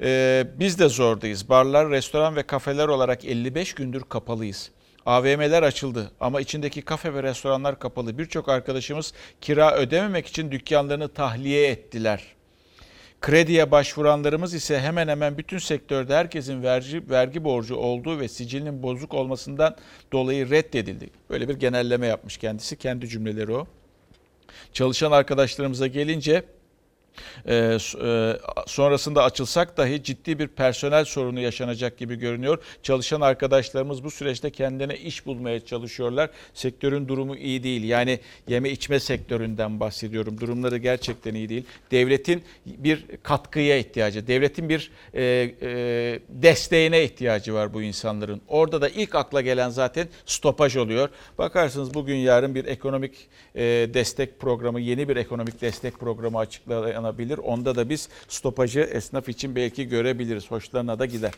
E, biz de zordayız. Barlar, restoran ve kafeler olarak 55 gündür kapalıyız. AVM'ler açıldı ama içindeki kafe ve restoranlar kapalı. Birçok arkadaşımız kira ödememek için dükkanlarını tahliye ettiler. Krediye başvuranlarımız ise hemen hemen bütün sektörde herkesin vergi, vergi borcu olduğu ve sicilinin bozuk olmasından dolayı reddedildi. Böyle bir genelleme yapmış kendisi. Kendi cümleleri o. Çalışan arkadaşlarımıza gelince e, sonrasında açılsak dahi ciddi bir personel sorunu yaşanacak gibi görünüyor. Çalışan arkadaşlarımız bu süreçte kendine iş bulmaya çalışıyorlar. Sektörün durumu iyi değil. Yani yeme içme sektöründen bahsediyorum. Durumları gerçekten iyi değil. Devletin bir katkıya ihtiyacı, devletin bir e, e, desteğine ihtiyacı var bu insanların. Orada da ilk akla gelen zaten stopaj oluyor. Bakarsınız bugün yarın bir ekonomik e, destek programı, yeni bir ekonomik destek programı açıklayan yaşanabilir. Onda da biz stopajı esnaf için belki görebiliriz. Hoşlarına da gider.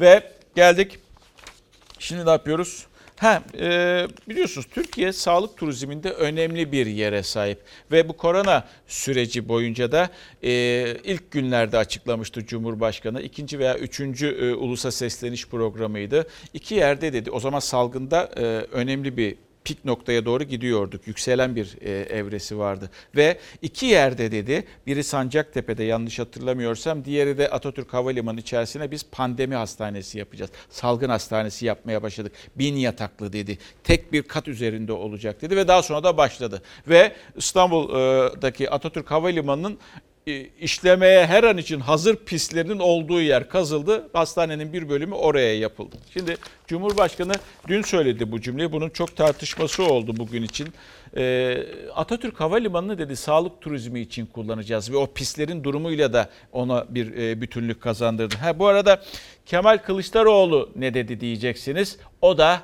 Ve geldik. Şimdi ne yapıyoruz? Ha, e, biliyorsunuz Türkiye sağlık turizminde önemli bir yere sahip ve bu korona süreci boyunca da e, ilk günlerde açıklamıştı Cumhurbaşkanı. ikinci veya üçüncü e, ulusa sesleniş programıydı. İki yerde dedi o zaman salgında e, önemli bir pik noktaya doğru gidiyorduk. Yükselen bir e, evresi vardı. Ve iki yerde dedi, biri Sancaktepe'de yanlış hatırlamıyorsam, diğeri de Atatürk Havalimanı içerisine biz pandemi hastanesi yapacağız. Salgın hastanesi yapmaya başladık. Bin yataklı dedi. Tek bir kat üzerinde olacak dedi ve daha sonra da başladı. Ve İstanbul'daki Atatürk Havalimanı'nın işlemeye her an için hazır pistlerinin olduğu yer kazıldı. Hastanenin bir bölümü oraya yapıldı. Şimdi Cumhurbaşkanı dün söyledi bu cümleyi. Bunun çok tartışması oldu bugün için. Ee, Atatürk Havalimanı'nı dedi sağlık turizmi için kullanacağız ve o pistlerin durumuyla da ona bir e, bütünlük kazandırdı. Ha, bu arada Kemal Kılıçdaroğlu ne dedi diyeceksiniz. O da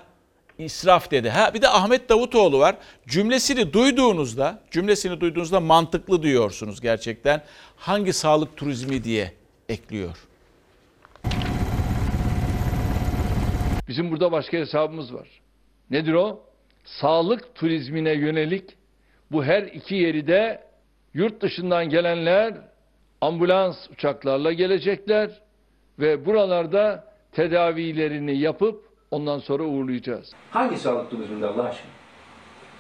israf dedi. Ha bir de Ahmet Davutoğlu var. Cümlesini duyduğunuzda, cümlesini duyduğunuzda mantıklı diyorsunuz gerçekten. Hangi sağlık turizmi diye ekliyor. Bizim burada başka hesabımız var. Nedir o? Sağlık turizmine yönelik bu her iki yeri de yurt dışından gelenler ambulans uçaklarla gelecekler ve buralarda tedavilerini yapıp Ondan sonra uğurlayacağız. Hangi sağlık turizminde Allah aşkına?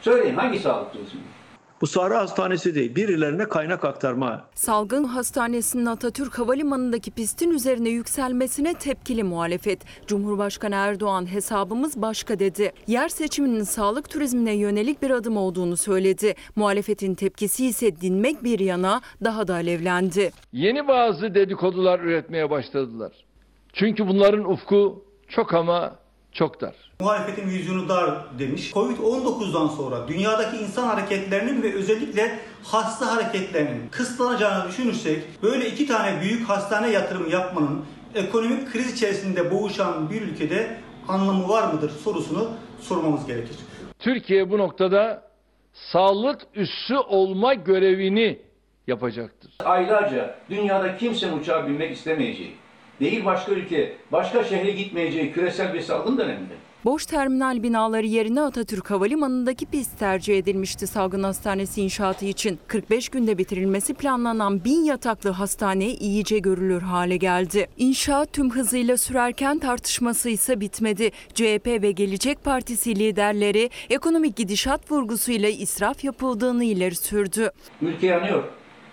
Söyleyin hangi sağlık turizmi? Bu Sahra Hastanesi değil, birilerine kaynak aktarma. Salgın Hastanesi'nin Atatürk Havalimanı'ndaki pistin üzerine yükselmesine tepkili muhalefet. Cumhurbaşkanı Erdoğan hesabımız başka dedi. Yer seçiminin sağlık turizmine yönelik bir adım olduğunu söyledi. Muhalefetin tepkisi ise dinmek bir yana daha da alevlendi. Yeni bazı dedikodular üretmeye başladılar. Çünkü bunların ufku çok ama çok dar. Muhalefetin vizyonu dar demiş. Covid-19'dan sonra dünyadaki insan hareketlerinin ve özellikle hasta hareketlerinin kısıtlanacağını düşünürsek böyle iki tane büyük hastane yatırımı yapmanın ekonomik kriz içerisinde boğuşan bir ülkede anlamı var mıdır sorusunu sormamız gerekir. Türkiye bu noktada sağlık üssü olma görevini yapacaktır. Aylarca dünyada kimsenin uçağa binmek istemeyeceği, değil başka ülke, başka şehre gitmeyeceği küresel bir salgın döneminde. Boş terminal binaları yerine Atatürk Havalimanı'ndaki pist tercih edilmişti salgın hastanesi inşaatı için. 45 günde bitirilmesi planlanan bin yataklı hastane iyice görülür hale geldi. İnşaat tüm hızıyla sürerken tartışması ise bitmedi. CHP ve Gelecek Partisi liderleri ekonomik gidişat vurgusuyla israf yapıldığını ileri sürdü. Ülke yanıyor.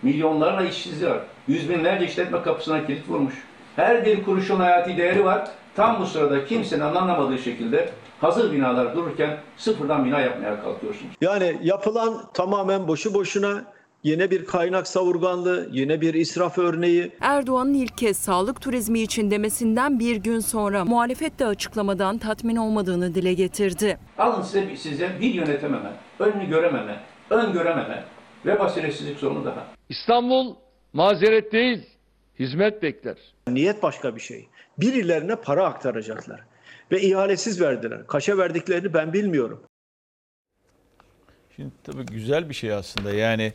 Milyonlarla işsizliği var. Yüz binlerce işletme kapısına kilit vurmuş. Her bir kuruşun hayati değeri var. Tam bu sırada kimsenin anlamadığı şekilde hazır binalar dururken sıfırdan bina yapmaya kalkıyorsunuz. Yani yapılan tamamen boşu boşuna Yine bir kaynak savurganlığı, yine bir israf örneği. Erdoğan'ın ilk kez sağlık turizmi için demesinden bir gün sonra muhalefet de açıklamadan tatmin olmadığını dile getirdi. Alın size, size bir yönetememe, önünü görememe, ön görememe ve basiretsizlik sorunu daha. İstanbul mazeret değil, hizmet bekler. Niyet başka bir şey. Birilerine para aktaracaklar. Ve ihalesiz verdiler. Kaça verdiklerini ben bilmiyorum. Şimdi tabii güzel bir şey aslında. Yani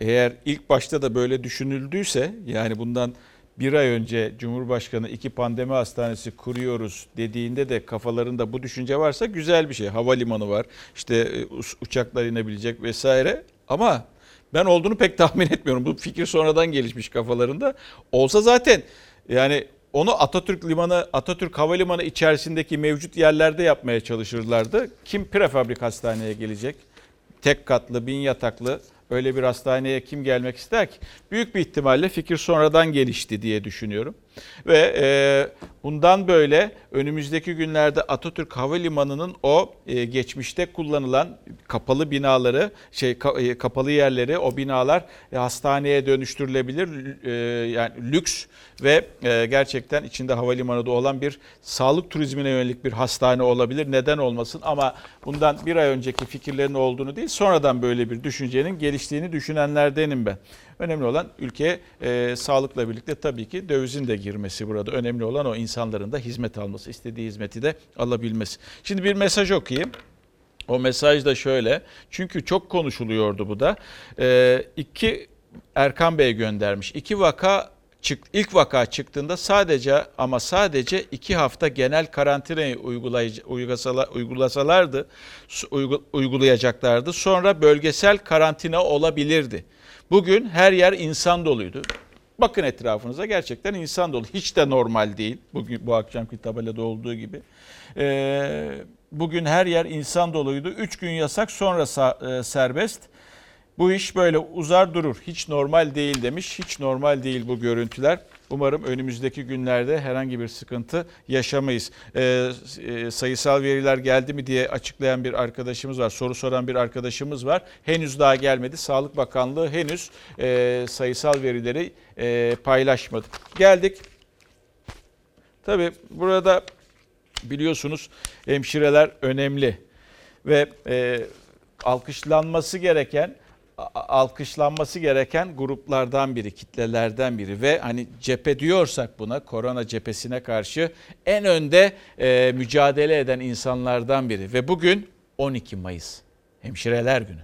eğer ilk başta da böyle düşünüldüyse yani bundan bir ay önce Cumhurbaşkanı iki pandemi hastanesi kuruyoruz dediğinde de kafalarında bu düşünce varsa güzel bir şey. Havalimanı var, işte e, uçaklar inebilecek vesaire. Ama ben olduğunu pek tahmin etmiyorum. Bu fikir sonradan gelişmiş kafalarında. Olsa zaten yani onu Atatürk Limanı, Atatürk Havalimanı içerisindeki mevcut yerlerde yapmaya çalışırlardı. Kim prefabrik hastaneye gelecek? Tek katlı, bin yataklı öyle bir hastaneye kim gelmek ister ki? Büyük bir ihtimalle fikir sonradan gelişti diye düşünüyorum. Ve e, bundan böyle önümüzdeki günlerde Atatürk Havalimanı'nın o e, geçmişte kullanılan kapalı binaları, şey ka, e, kapalı yerleri, o binalar e, hastaneye dönüştürülebilir. E, yani lüks ve e, gerçekten içinde havalimanı da olan bir sağlık turizmine yönelik bir hastane olabilir. Neden olmasın? Ama bundan bir ay önceki fikirlerin olduğunu değil, sonradan böyle bir düşüncenin geliştiğini düşünenlerdenim ben. Önemli olan ülkeye e, sağlıkla birlikte tabii ki dövizin de girmesi burada. Önemli olan o insanların da hizmet alması, istediği hizmeti de alabilmesi. Şimdi bir mesaj okuyayım. O mesaj da şöyle. Çünkü çok konuşuluyordu bu da. E, iki Erkan Bey göndermiş. İki vaka çık, ilk vaka çıktığında sadece ama sadece iki hafta genel karantinayı uygulasalar, uygulasalardı, uygulayacaklardı. Sonra bölgesel karantina olabilirdi. Bugün her yer insan doluydu. Bakın etrafınıza gerçekten insan dolu. Hiç de normal değil. Bugün bu akşamki tabelada olduğu gibi. Ee, bugün her yer insan doluydu. Üç gün yasak sonra e, serbest. Bu iş böyle uzar durur. Hiç normal değil demiş. Hiç normal değil bu görüntüler. Umarım önümüzdeki günlerde herhangi bir sıkıntı yaşamayız. Ee, e, sayısal veriler geldi mi diye açıklayan bir arkadaşımız var. Soru soran bir arkadaşımız var. Henüz daha gelmedi. Sağlık Bakanlığı henüz e, sayısal verileri e, paylaşmadı. Geldik. Tabii burada biliyorsunuz hemşireler önemli ve e, alkışlanması gereken alkışlanması gereken gruplardan biri, kitlelerden biri ve hani cephe diyorsak buna korona cephesine karşı en önde e, mücadele eden insanlardan biri ve bugün 12 Mayıs Hemşireler Günü.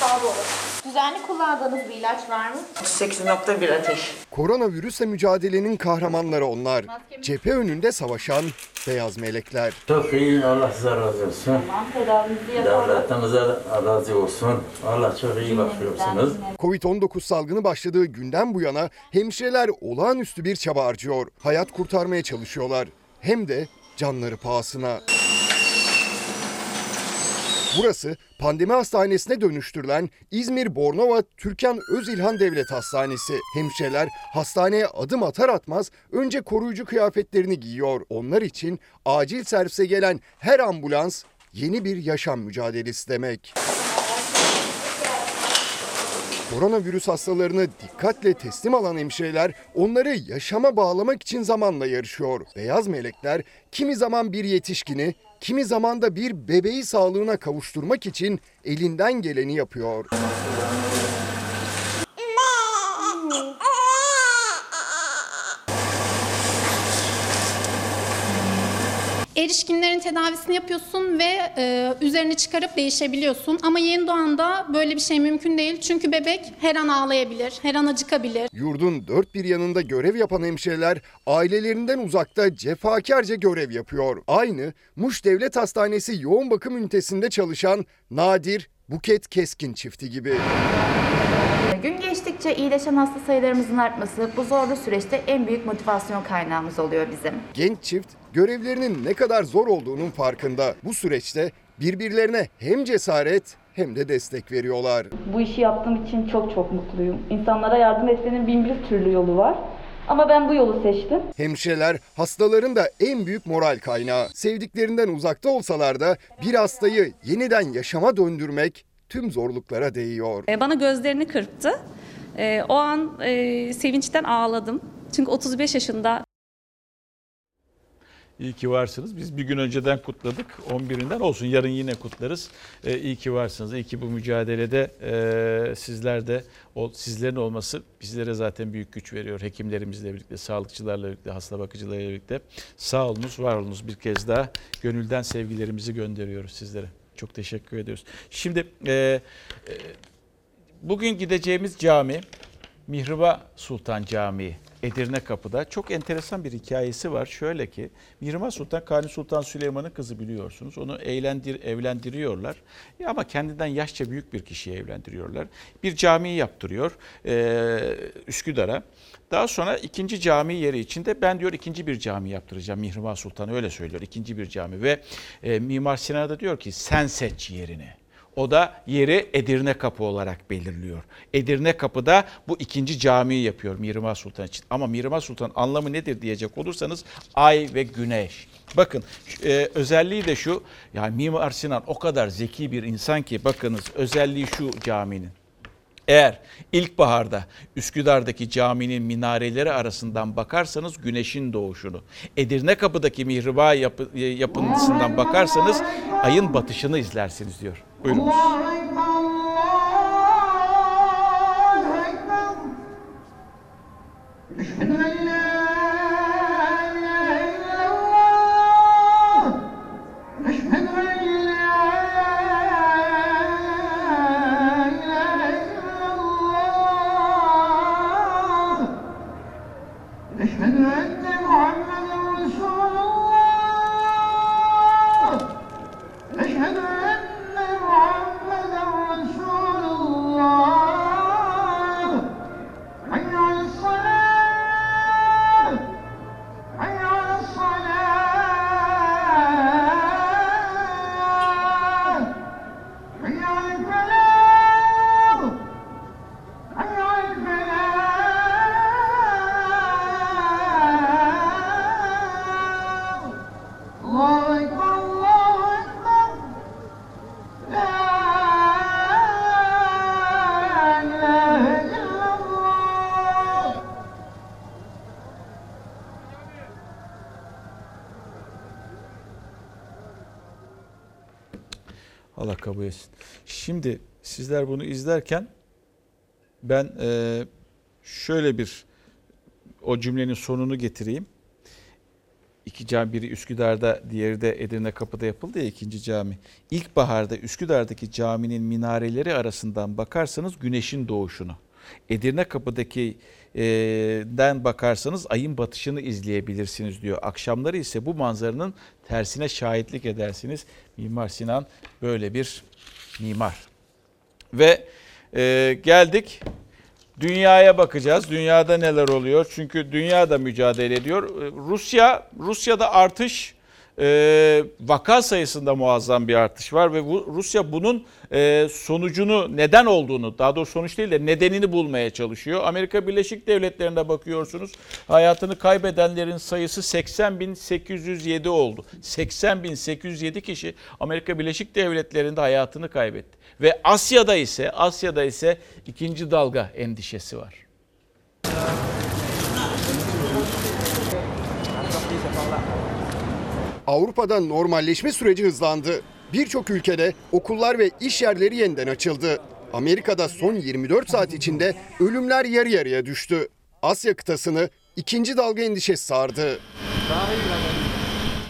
Sağ olun. Düzenli kullandığınız bir ilaç var mı? 8.1 ateş. Koronavirüsle mücadelenin kahramanları onlar. Cephe önünde savaşan beyaz melekler. Çok iyi Allah size razı olsun. Tamam yapalım. Devletimize razı olsun. Allah çok iyi bakıyorsunuz. Covid-19 salgını başladığı günden bu yana hemşireler olağanüstü bir çaba harcıyor. Hayat kurtarmaya çalışıyorlar. Hem de canları pahasına. Burası pandemi hastanesine dönüştürülen İzmir Bornova Türkan Özilhan Devlet Hastanesi. Hemşireler hastaneye adım atar atmaz önce koruyucu kıyafetlerini giyiyor. Onlar için acil servise gelen her ambulans yeni bir yaşam mücadelesi demek. Koronavirüs hastalarını dikkatle teslim alan hemşireler onları yaşama bağlamak için zamanla yarışıyor. Beyaz melekler kimi zaman bir yetişkini, kimi zaman da bir bebeği sağlığına kavuşturmak için elinden geleni yapıyor. Erişkinlerin tedavisini yapıyorsun ve e, üzerini çıkarıp değişebiliyorsun. Ama yeni doğanda böyle bir şey mümkün değil. Çünkü bebek her an ağlayabilir, her an acıkabilir. Yurdun dört bir yanında görev yapan hemşireler ailelerinden uzakta cefakarca görev yapıyor. Aynı Muş Devlet Hastanesi yoğun bakım ünitesinde çalışan Nadir Buket Keskin çifti gibi. Gün geçtikçe iyileşen hasta sayılarımızın artması bu zorlu süreçte en büyük motivasyon kaynağımız oluyor bizim. Genç çift görevlerinin ne kadar zor olduğunun farkında. Bu süreçte birbirlerine hem cesaret hem de destek veriyorlar. Bu işi yaptığım için çok çok mutluyum. İnsanlara yardım etmenin bin bir türlü yolu var. Ama ben bu yolu seçtim. Hemşireler hastaların da en büyük moral kaynağı. Sevdiklerinden uzakta olsalar da bir hastayı yeniden yaşama döndürmek tüm zorluklara değiyor. E, bana gözlerini kırptı. E, o an e, sevinçten ağladım. Çünkü 35 yaşında İyi ki varsınız. Biz bir gün önceden kutladık. 11'inden olsun. Yarın yine kutlarız. Ee, iyi ki varsınız. İyi ki bu mücadelede e, sizler de o sizlerin olması bizlere zaten büyük güç veriyor. Hekimlerimizle birlikte, sağlıkçılarla birlikte, hasta bakıcılarla birlikte. Sağ olunuz, var olunuz bir kez daha. Gönülden sevgilerimizi gönderiyoruz sizlere. Çok teşekkür ediyoruz. Şimdi e, e, bugün gideceğimiz cami Mihriba Sultan Camii. Edirne Kapı'da çok enteresan bir hikayesi var. Şöyle ki Mihrimah Sultan Kanuni Sultan Süleyman'ın kızı biliyorsunuz. Onu eğlendir, evlendiriyorlar. Ya ama kendinden yaşça büyük bir kişiyi evlendiriyorlar. Bir cami yaptırıyor e, Üsküdar'a. Daha sonra ikinci cami yeri içinde ben diyor ikinci bir cami yaptıracağım. Mihrimah Sultan öyle söylüyor. ikinci bir cami ve e, Mimar Sinan da diyor ki sen seç yerini. O da yeri Edirne Kapı olarak belirliyor. Edirne Kapı'da bu ikinci camiyi yapıyor Mihrimah Sultan için. Ama Mihrimah Sultan anlamı nedir diyecek olursanız ay ve güneş. Bakın e, özelliği de şu. Yani Mimar Sinan o kadar zeki bir insan ki bakınız özelliği şu caminin. Eğer ilkbaharda Üsküdar'daki caminin minareleri arasından bakarsanız güneşin doğuşunu, Edirne Kapı'daki mihriba yapı, yapıntısından bakarsanız ayın batışını izlersiniz diyor. Buyurunuz. Allah Sizler bunu izlerken ben e, şöyle bir o cümlenin sonunu getireyim. İki cami biri Üsküdar'da diğeri de Edirne Kapı'da yapıldı ya ikinci cami. İlkbaharda Üsküdar'daki caminin minareleri arasından bakarsanız güneşin doğuşunu. Edirne Kapı'daki e, den bakarsanız ayın batışını izleyebilirsiniz diyor. Akşamları ise bu manzaranın tersine şahitlik edersiniz. Mimar Sinan böyle bir mimar. Ve e, geldik dünyaya bakacağız. Dünyada neler oluyor? Çünkü dünya da mücadele ediyor. E, Rusya Rusya'da artış e, vaka sayısında muazzam bir artış var ve bu, Rusya bunun e, sonucunu neden olduğunu daha doğrusu sonuç değil de nedenini bulmaya çalışıyor. Amerika Birleşik Devletleri'nde bakıyorsunuz hayatını kaybedenlerin sayısı 80.807 oldu. 80.807 kişi Amerika Birleşik Devletleri'nde hayatını kaybetti. Ve Asya'da ise Asya'da ise ikinci dalga endişesi var. Avrupa'da normalleşme süreci hızlandı. Birçok ülkede okullar ve iş yerleri yeniden açıldı. Amerika'da son 24 saat içinde ölümler yarı yarıya düştü. Asya kıtasını ikinci dalga endişesi sardı.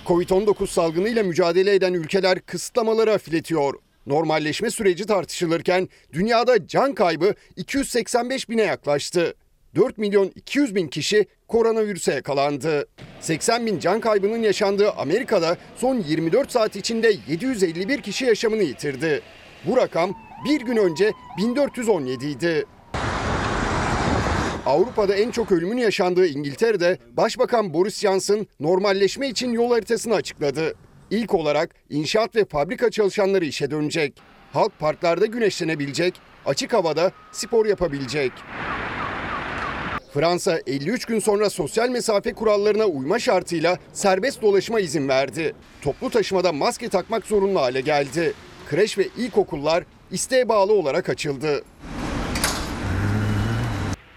Covid-19 salgınıyla mücadele eden ülkeler kısıtlamaları hafifletiyor. Normalleşme süreci tartışılırken dünyada can kaybı 285 bine yaklaştı. 4 milyon 200 bin kişi koronavirüse yakalandı. 80 bin can kaybının yaşandığı Amerika'da son 24 saat içinde 751 kişi yaşamını yitirdi. Bu rakam bir gün önce 1417 idi. Avrupa'da en çok ölümün yaşandığı İngiltere'de Başbakan Boris Johnson normalleşme için yol haritasını açıkladı. İlk olarak inşaat ve fabrika çalışanları işe dönecek. Halk parklarda güneşlenebilecek, açık havada spor yapabilecek. Fransa 53 gün sonra sosyal mesafe kurallarına uyma şartıyla serbest dolaşıma izin verdi. Toplu taşımada maske takmak zorunlu hale geldi. Kreş ve ilkokullar isteğe bağlı olarak açıldı.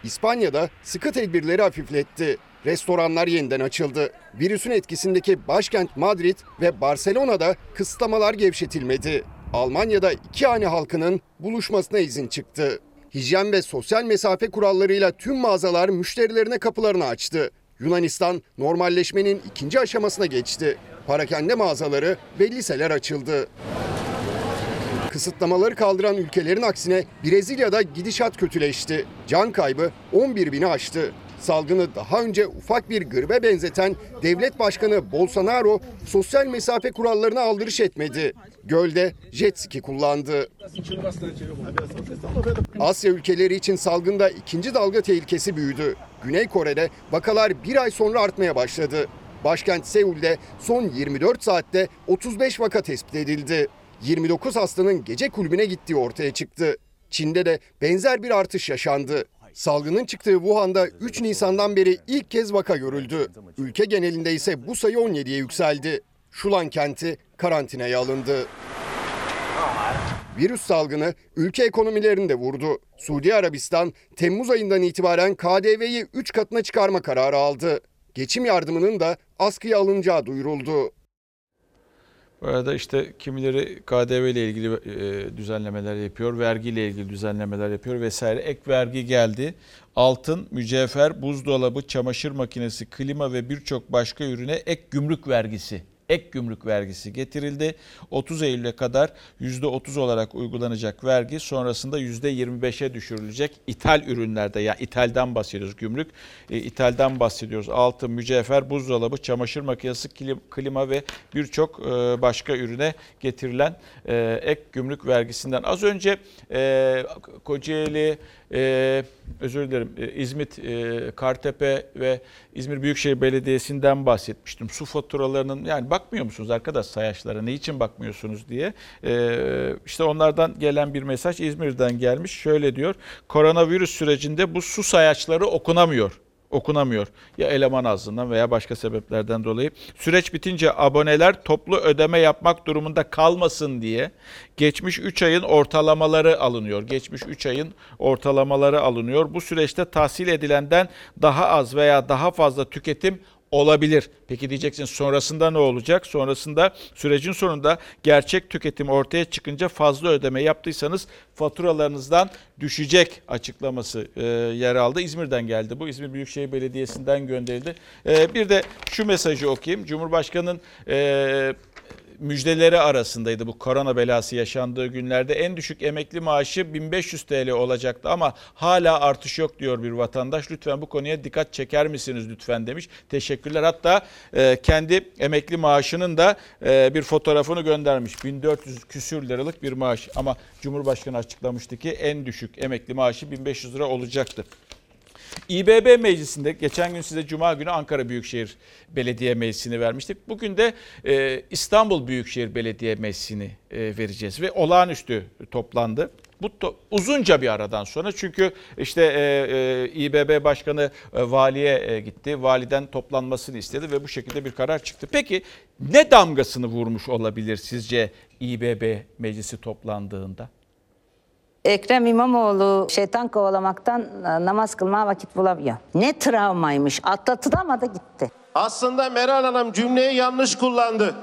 İspanya'da sıkı tedbirleri hafifletti. Restoranlar yeniden açıldı. Virüsün etkisindeki başkent Madrid ve Barcelona'da kısıtlamalar gevşetilmedi. Almanya'da iki hane halkının buluşmasına izin çıktı. Hijyen ve sosyal mesafe kurallarıyla tüm mağazalar müşterilerine kapılarını açtı. Yunanistan normalleşmenin ikinci aşamasına geçti. Parakende mağazaları ve liseler açıldı. Kısıtlamaları kaldıran ülkelerin aksine Brezilya'da gidişat kötüleşti. Can kaybı 11 bini aştı. Salgını daha önce ufak bir gribe benzeten devlet başkanı Bolsonaro sosyal mesafe kurallarına aldırış etmedi. Gölde jet ski kullandı. Asya ülkeleri için salgında ikinci dalga tehlikesi büyüdü. Güney Kore'de vakalar bir ay sonra artmaya başladı. Başkent Seul'de son 24 saatte 35 vaka tespit edildi. 29 hastanın gece kulübüne gittiği ortaya çıktı. Çin'de de benzer bir artış yaşandı. Salgının çıktığı Wuhan'da 3 Nisan'dan beri ilk kez vaka görüldü. Ülke genelinde ise bu sayı 17'ye yükseldi. Şulan kenti karantinaya alındı. Virüs salgını ülke ekonomilerini de vurdu. Suudi Arabistan Temmuz ayından itibaren KDV'yi 3 katına çıkarma kararı aldı. Geçim yardımının da askıya alınacağı duyuruldu. Bu arada işte kimileri KDV ile ilgili e, düzenlemeler yapıyor, vergi ile ilgili düzenlemeler yapıyor vesaire. Ek vergi geldi. Altın, mücevher, buzdolabı, çamaşır makinesi, klima ve birçok başka ürüne ek gümrük vergisi ek gümrük vergisi getirildi. 30 Eylül'e kadar %30 olarak uygulanacak vergi sonrasında %25'e düşürülecek ithal ürünlerde ya yani ithalden bahsediyoruz gümrük e, ithalden bahsediyoruz. Altın, mücevher, buzdolabı, çamaşır makinesi, klima ve birçok e, başka ürüne getirilen e, ek gümrük vergisinden. Az önce e, Kocaeli, e, özür dilerim e, İzmit, e, Kartepe ve İzmir Büyükşehir Belediyesi'nden bahsetmiştim. Su faturalarının yani bakmıyor musunuz arkadaş sayaçlara ne için bakmıyorsunuz diye. E, işte onlardan gelen bir mesaj İzmir'den gelmiş. Şöyle diyor koronavirüs sürecinde bu su sayaçları okunamıyor okunamıyor. Ya eleman azlığından veya başka sebeplerden dolayı. Süreç bitince aboneler toplu ödeme yapmak durumunda kalmasın diye geçmiş 3 ayın ortalamaları alınıyor. Geçmiş 3 ayın ortalamaları alınıyor. Bu süreçte tahsil edilenden daha az veya daha fazla tüketim olabilir. Peki diyeceksin sonrasında ne olacak? Sonrasında sürecin sonunda gerçek tüketim ortaya çıkınca fazla ödeme yaptıysanız faturalarınızdan düşecek açıklaması e, yer aldı. İzmir'den geldi bu. İzmir Büyükşehir Belediyesi'nden gönderildi. E, bir de şu mesajı okuyayım. Cumhurbaşkanı'nın e, müjdeleri arasındaydı bu korona belası yaşandığı günlerde. En düşük emekli maaşı 1500 TL olacaktı ama hala artış yok diyor bir vatandaş. Lütfen bu konuya dikkat çeker misiniz lütfen demiş. Teşekkürler. Hatta e, kendi emekli maaşının da e, bir fotoğrafını göndermiş. 1400 küsür liralık bir maaş ama Cumhurbaşkanı açıklamıştı ki en düşük emekli maaşı 1500 lira olacaktı. İBB Meclisi'nde geçen gün size Cuma günü Ankara Büyükşehir Belediye Meclisi'ni vermiştik. Bugün de e, İstanbul Büyükşehir Belediye Meclisi'ni e, vereceğiz ve olağanüstü toplandı. Bu to- uzunca bir aradan sonra çünkü işte e, e, İBB Başkanı e, valiye e, gitti. Validen toplanmasını istedi ve bu şekilde bir karar çıktı. Peki ne damgasını vurmuş olabilir sizce İBB Meclisi toplandığında? Ekrem İmamoğlu şeytan kovalamaktan e, namaz kılmaya vakit bulamıyor. Ne travmaymış. Atlatılamadı gitti. Aslında Meral Hanım cümleyi yanlış kullandı.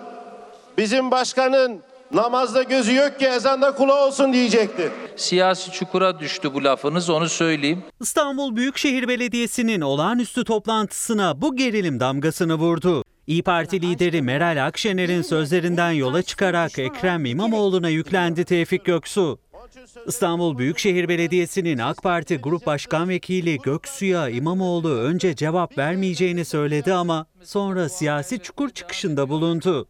Bizim başkanın namazda gözü yok ki ezanda kulağı olsun diyecekti. Siyasi çukura düştü bu lafınız onu söyleyeyim. İstanbul Büyükşehir Belediyesi'nin olağanüstü toplantısına bu gerilim damgasını vurdu. İyi Parti lideri Meral Akşener'in sözlerinden yola çıkarak Ekrem İmamoğlu'na yüklendi Tevfik Göksu. İstanbul Büyükşehir Belediyesi'nin AK Parti Grup Başkan Vekili Göksu'ya İmamoğlu önce cevap vermeyeceğini söyledi ama sonra siyasi çukur çıkışında bulundu.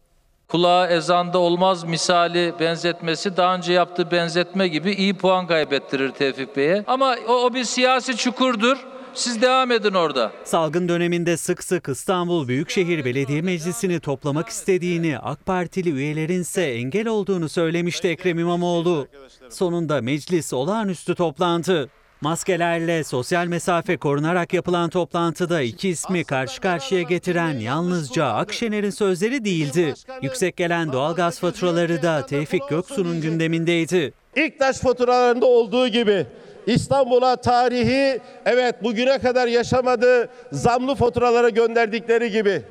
Kulağa ezanda olmaz misali benzetmesi daha önce yaptığı benzetme gibi iyi puan kaybettirir Tevfik Bey'e. Ama o, o bir siyasi çukurdur. Siz devam edin orada. Salgın döneminde sık sık İstanbul Büyükşehir Belediye Meclisi'ni toplamak istediğini, AK Partili üyelerin ise engel olduğunu söylemişti Ekrem İmamoğlu. Sonunda meclis olağanüstü toplandı. Maskelerle sosyal mesafe korunarak yapılan toplantıda iki ismi karşı karşıya getiren yalnızca Akşener'in sözleri değildi. Yüksek gelen doğalgaz faturaları da Tevfik Göksu'nun gündemindeydi. İlk faturalarında olduğu gibi İstanbul'a tarihi evet bugüne kadar yaşamadığı zamlı faturalara gönderdikleri gibi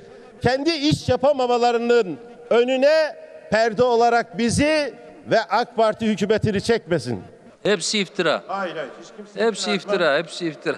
kendi iş yapamamalarının önüne perde olarak bizi ve AK Parti hükümetini çekmesin. Hepsi iftira. Hayır hayır hiç kimse Hepsi iftira, hepsi iftira.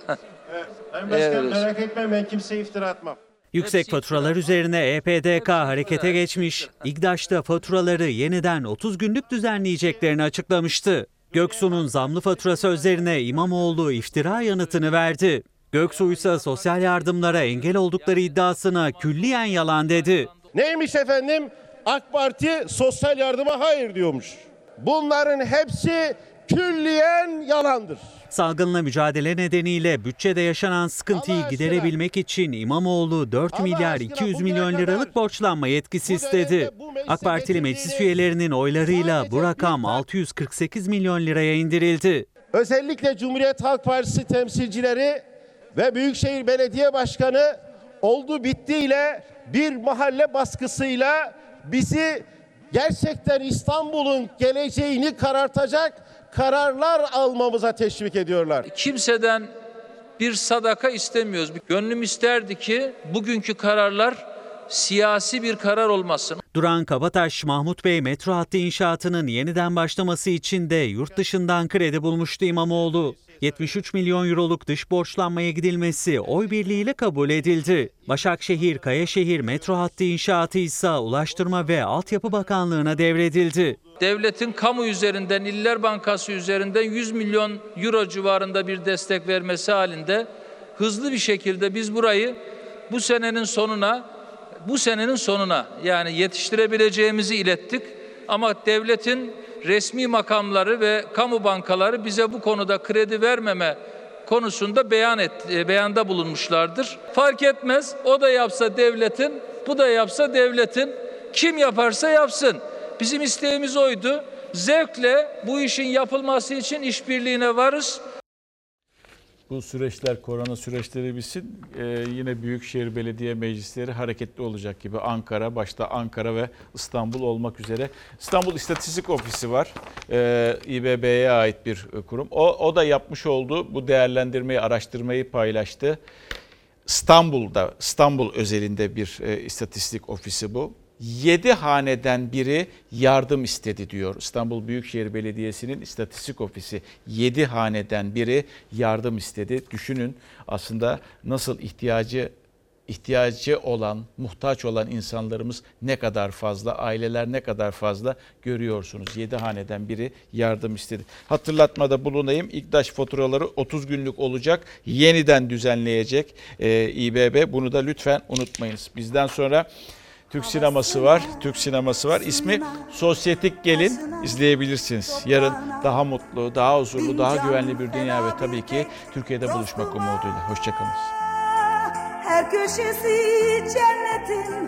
Ben başkanım Evet. merak etmeyin ben kimseye iftira atmam. Yüksek faturalar üzerine E EPDK harekete geçmiş. İGDAŞ da faturaları yeniden 30 günlük düzenleyeceklerini açıklamıştı. Göksu'nun zamlı fatura sözlerine İmamoğlu iftira yanıtını verdi. Göksu ise sosyal yardımlara engel oldukları iddiasına külliyen yalan dedi. Neymiş efendim? AK Parti sosyal yardıma hayır diyormuş. Bunların hepsi külliyen yalandır. Salgınla mücadele nedeniyle bütçede yaşanan sıkıntıyı giderebilmek için İmamoğlu 4 milyar 200 milyon liralık borçlanma yetkisi istedi. AK Partili meclis üyelerinin oylarıyla bu rakam 648 milyon liraya indirildi. Özellikle Cumhuriyet Halk Partisi temsilcileri ve Büyükşehir Belediye Başkanı oldu bittiyle bir mahalle baskısıyla bizi gerçekten İstanbul'un geleceğini karartacak kararlar almamıza teşvik ediyorlar. Kimseden bir sadaka istemiyoruz. Gönlüm isterdi ki bugünkü kararlar siyasi bir karar olmasın. Duran Kabataş, Mahmut Bey metro hattı inşaatının yeniden başlaması için de yurt dışından kredi bulmuştu İmamoğlu. 73 milyon euroluk dış borçlanmaya gidilmesi oy birliğiyle kabul edildi. Başakşehir Kayaşehir metro hattı inşaatı ise Ulaştırma ve Altyapı Bakanlığı'na devredildi. Devletin kamu üzerinden, İller Bankası üzerinden 100 milyon euro civarında bir destek vermesi halinde hızlı bir şekilde biz burayı bu senenin sonuna bu senenin sonuna yani yetiştirebileceğimizi ilettik. Ama devletin resmi makamları ve kamu bankaları bize bu konuda kredi vermeme konusunda beyan et, e, beyanda bulunmuşlardır. Fark etmez. O da yapsa devletin, bu da yapsa devletin. Kim yaparsa yapsın. Bizim isteğimiz oydu. Zevkle bu işin yapılması için işbirliğine varız. Bu süreçler, korona süreçleri bitsin. Ee, yine Büyükşehir Belediye Meclisleri hareketli olacak gibi. Ankara, başta Ankara ve İstanbul olmak üzere. İstanbul İstatistik Ofisi var. Ee, İBB'ye ait bir kurum. O, o da yapmış olduğu bu değerlendirmeyi, araştırmayı paylaştı. İstanbul'da, İstanbul özelinde bir e, istatistik ofisi bu. 7 haneden biri yardım istedi diyor. İstanbul Büyükşehir Belediyesi'nin istatistik ofisi 7 haneden biri yardım istedi. Düşünün aslında nasıl ihtiyacı ihtiyacı olan, muhtaç olan insanlarımız ne kadar fazla, aileler ne kadar fazla görüyorsunuz. 7 haneden biri yardım istedi. Hatırlatmada bulunayım. İktaş faturaları 30 günlük olacak. Yeniden düzenleyecek e, İBB. Bunu da lütfen unutmayınız. Bizden sonra Türk sineması var. Türk sineması var. İsmi Sosyetik Gelin izleyebilirsiniz. Yarın daha mutlu, daha huzurlu, daha güvenli bir dünya ve tabii ki Türkiye'de buluşmak umuduyla. Hoşçakalın. Her köşesi cennetin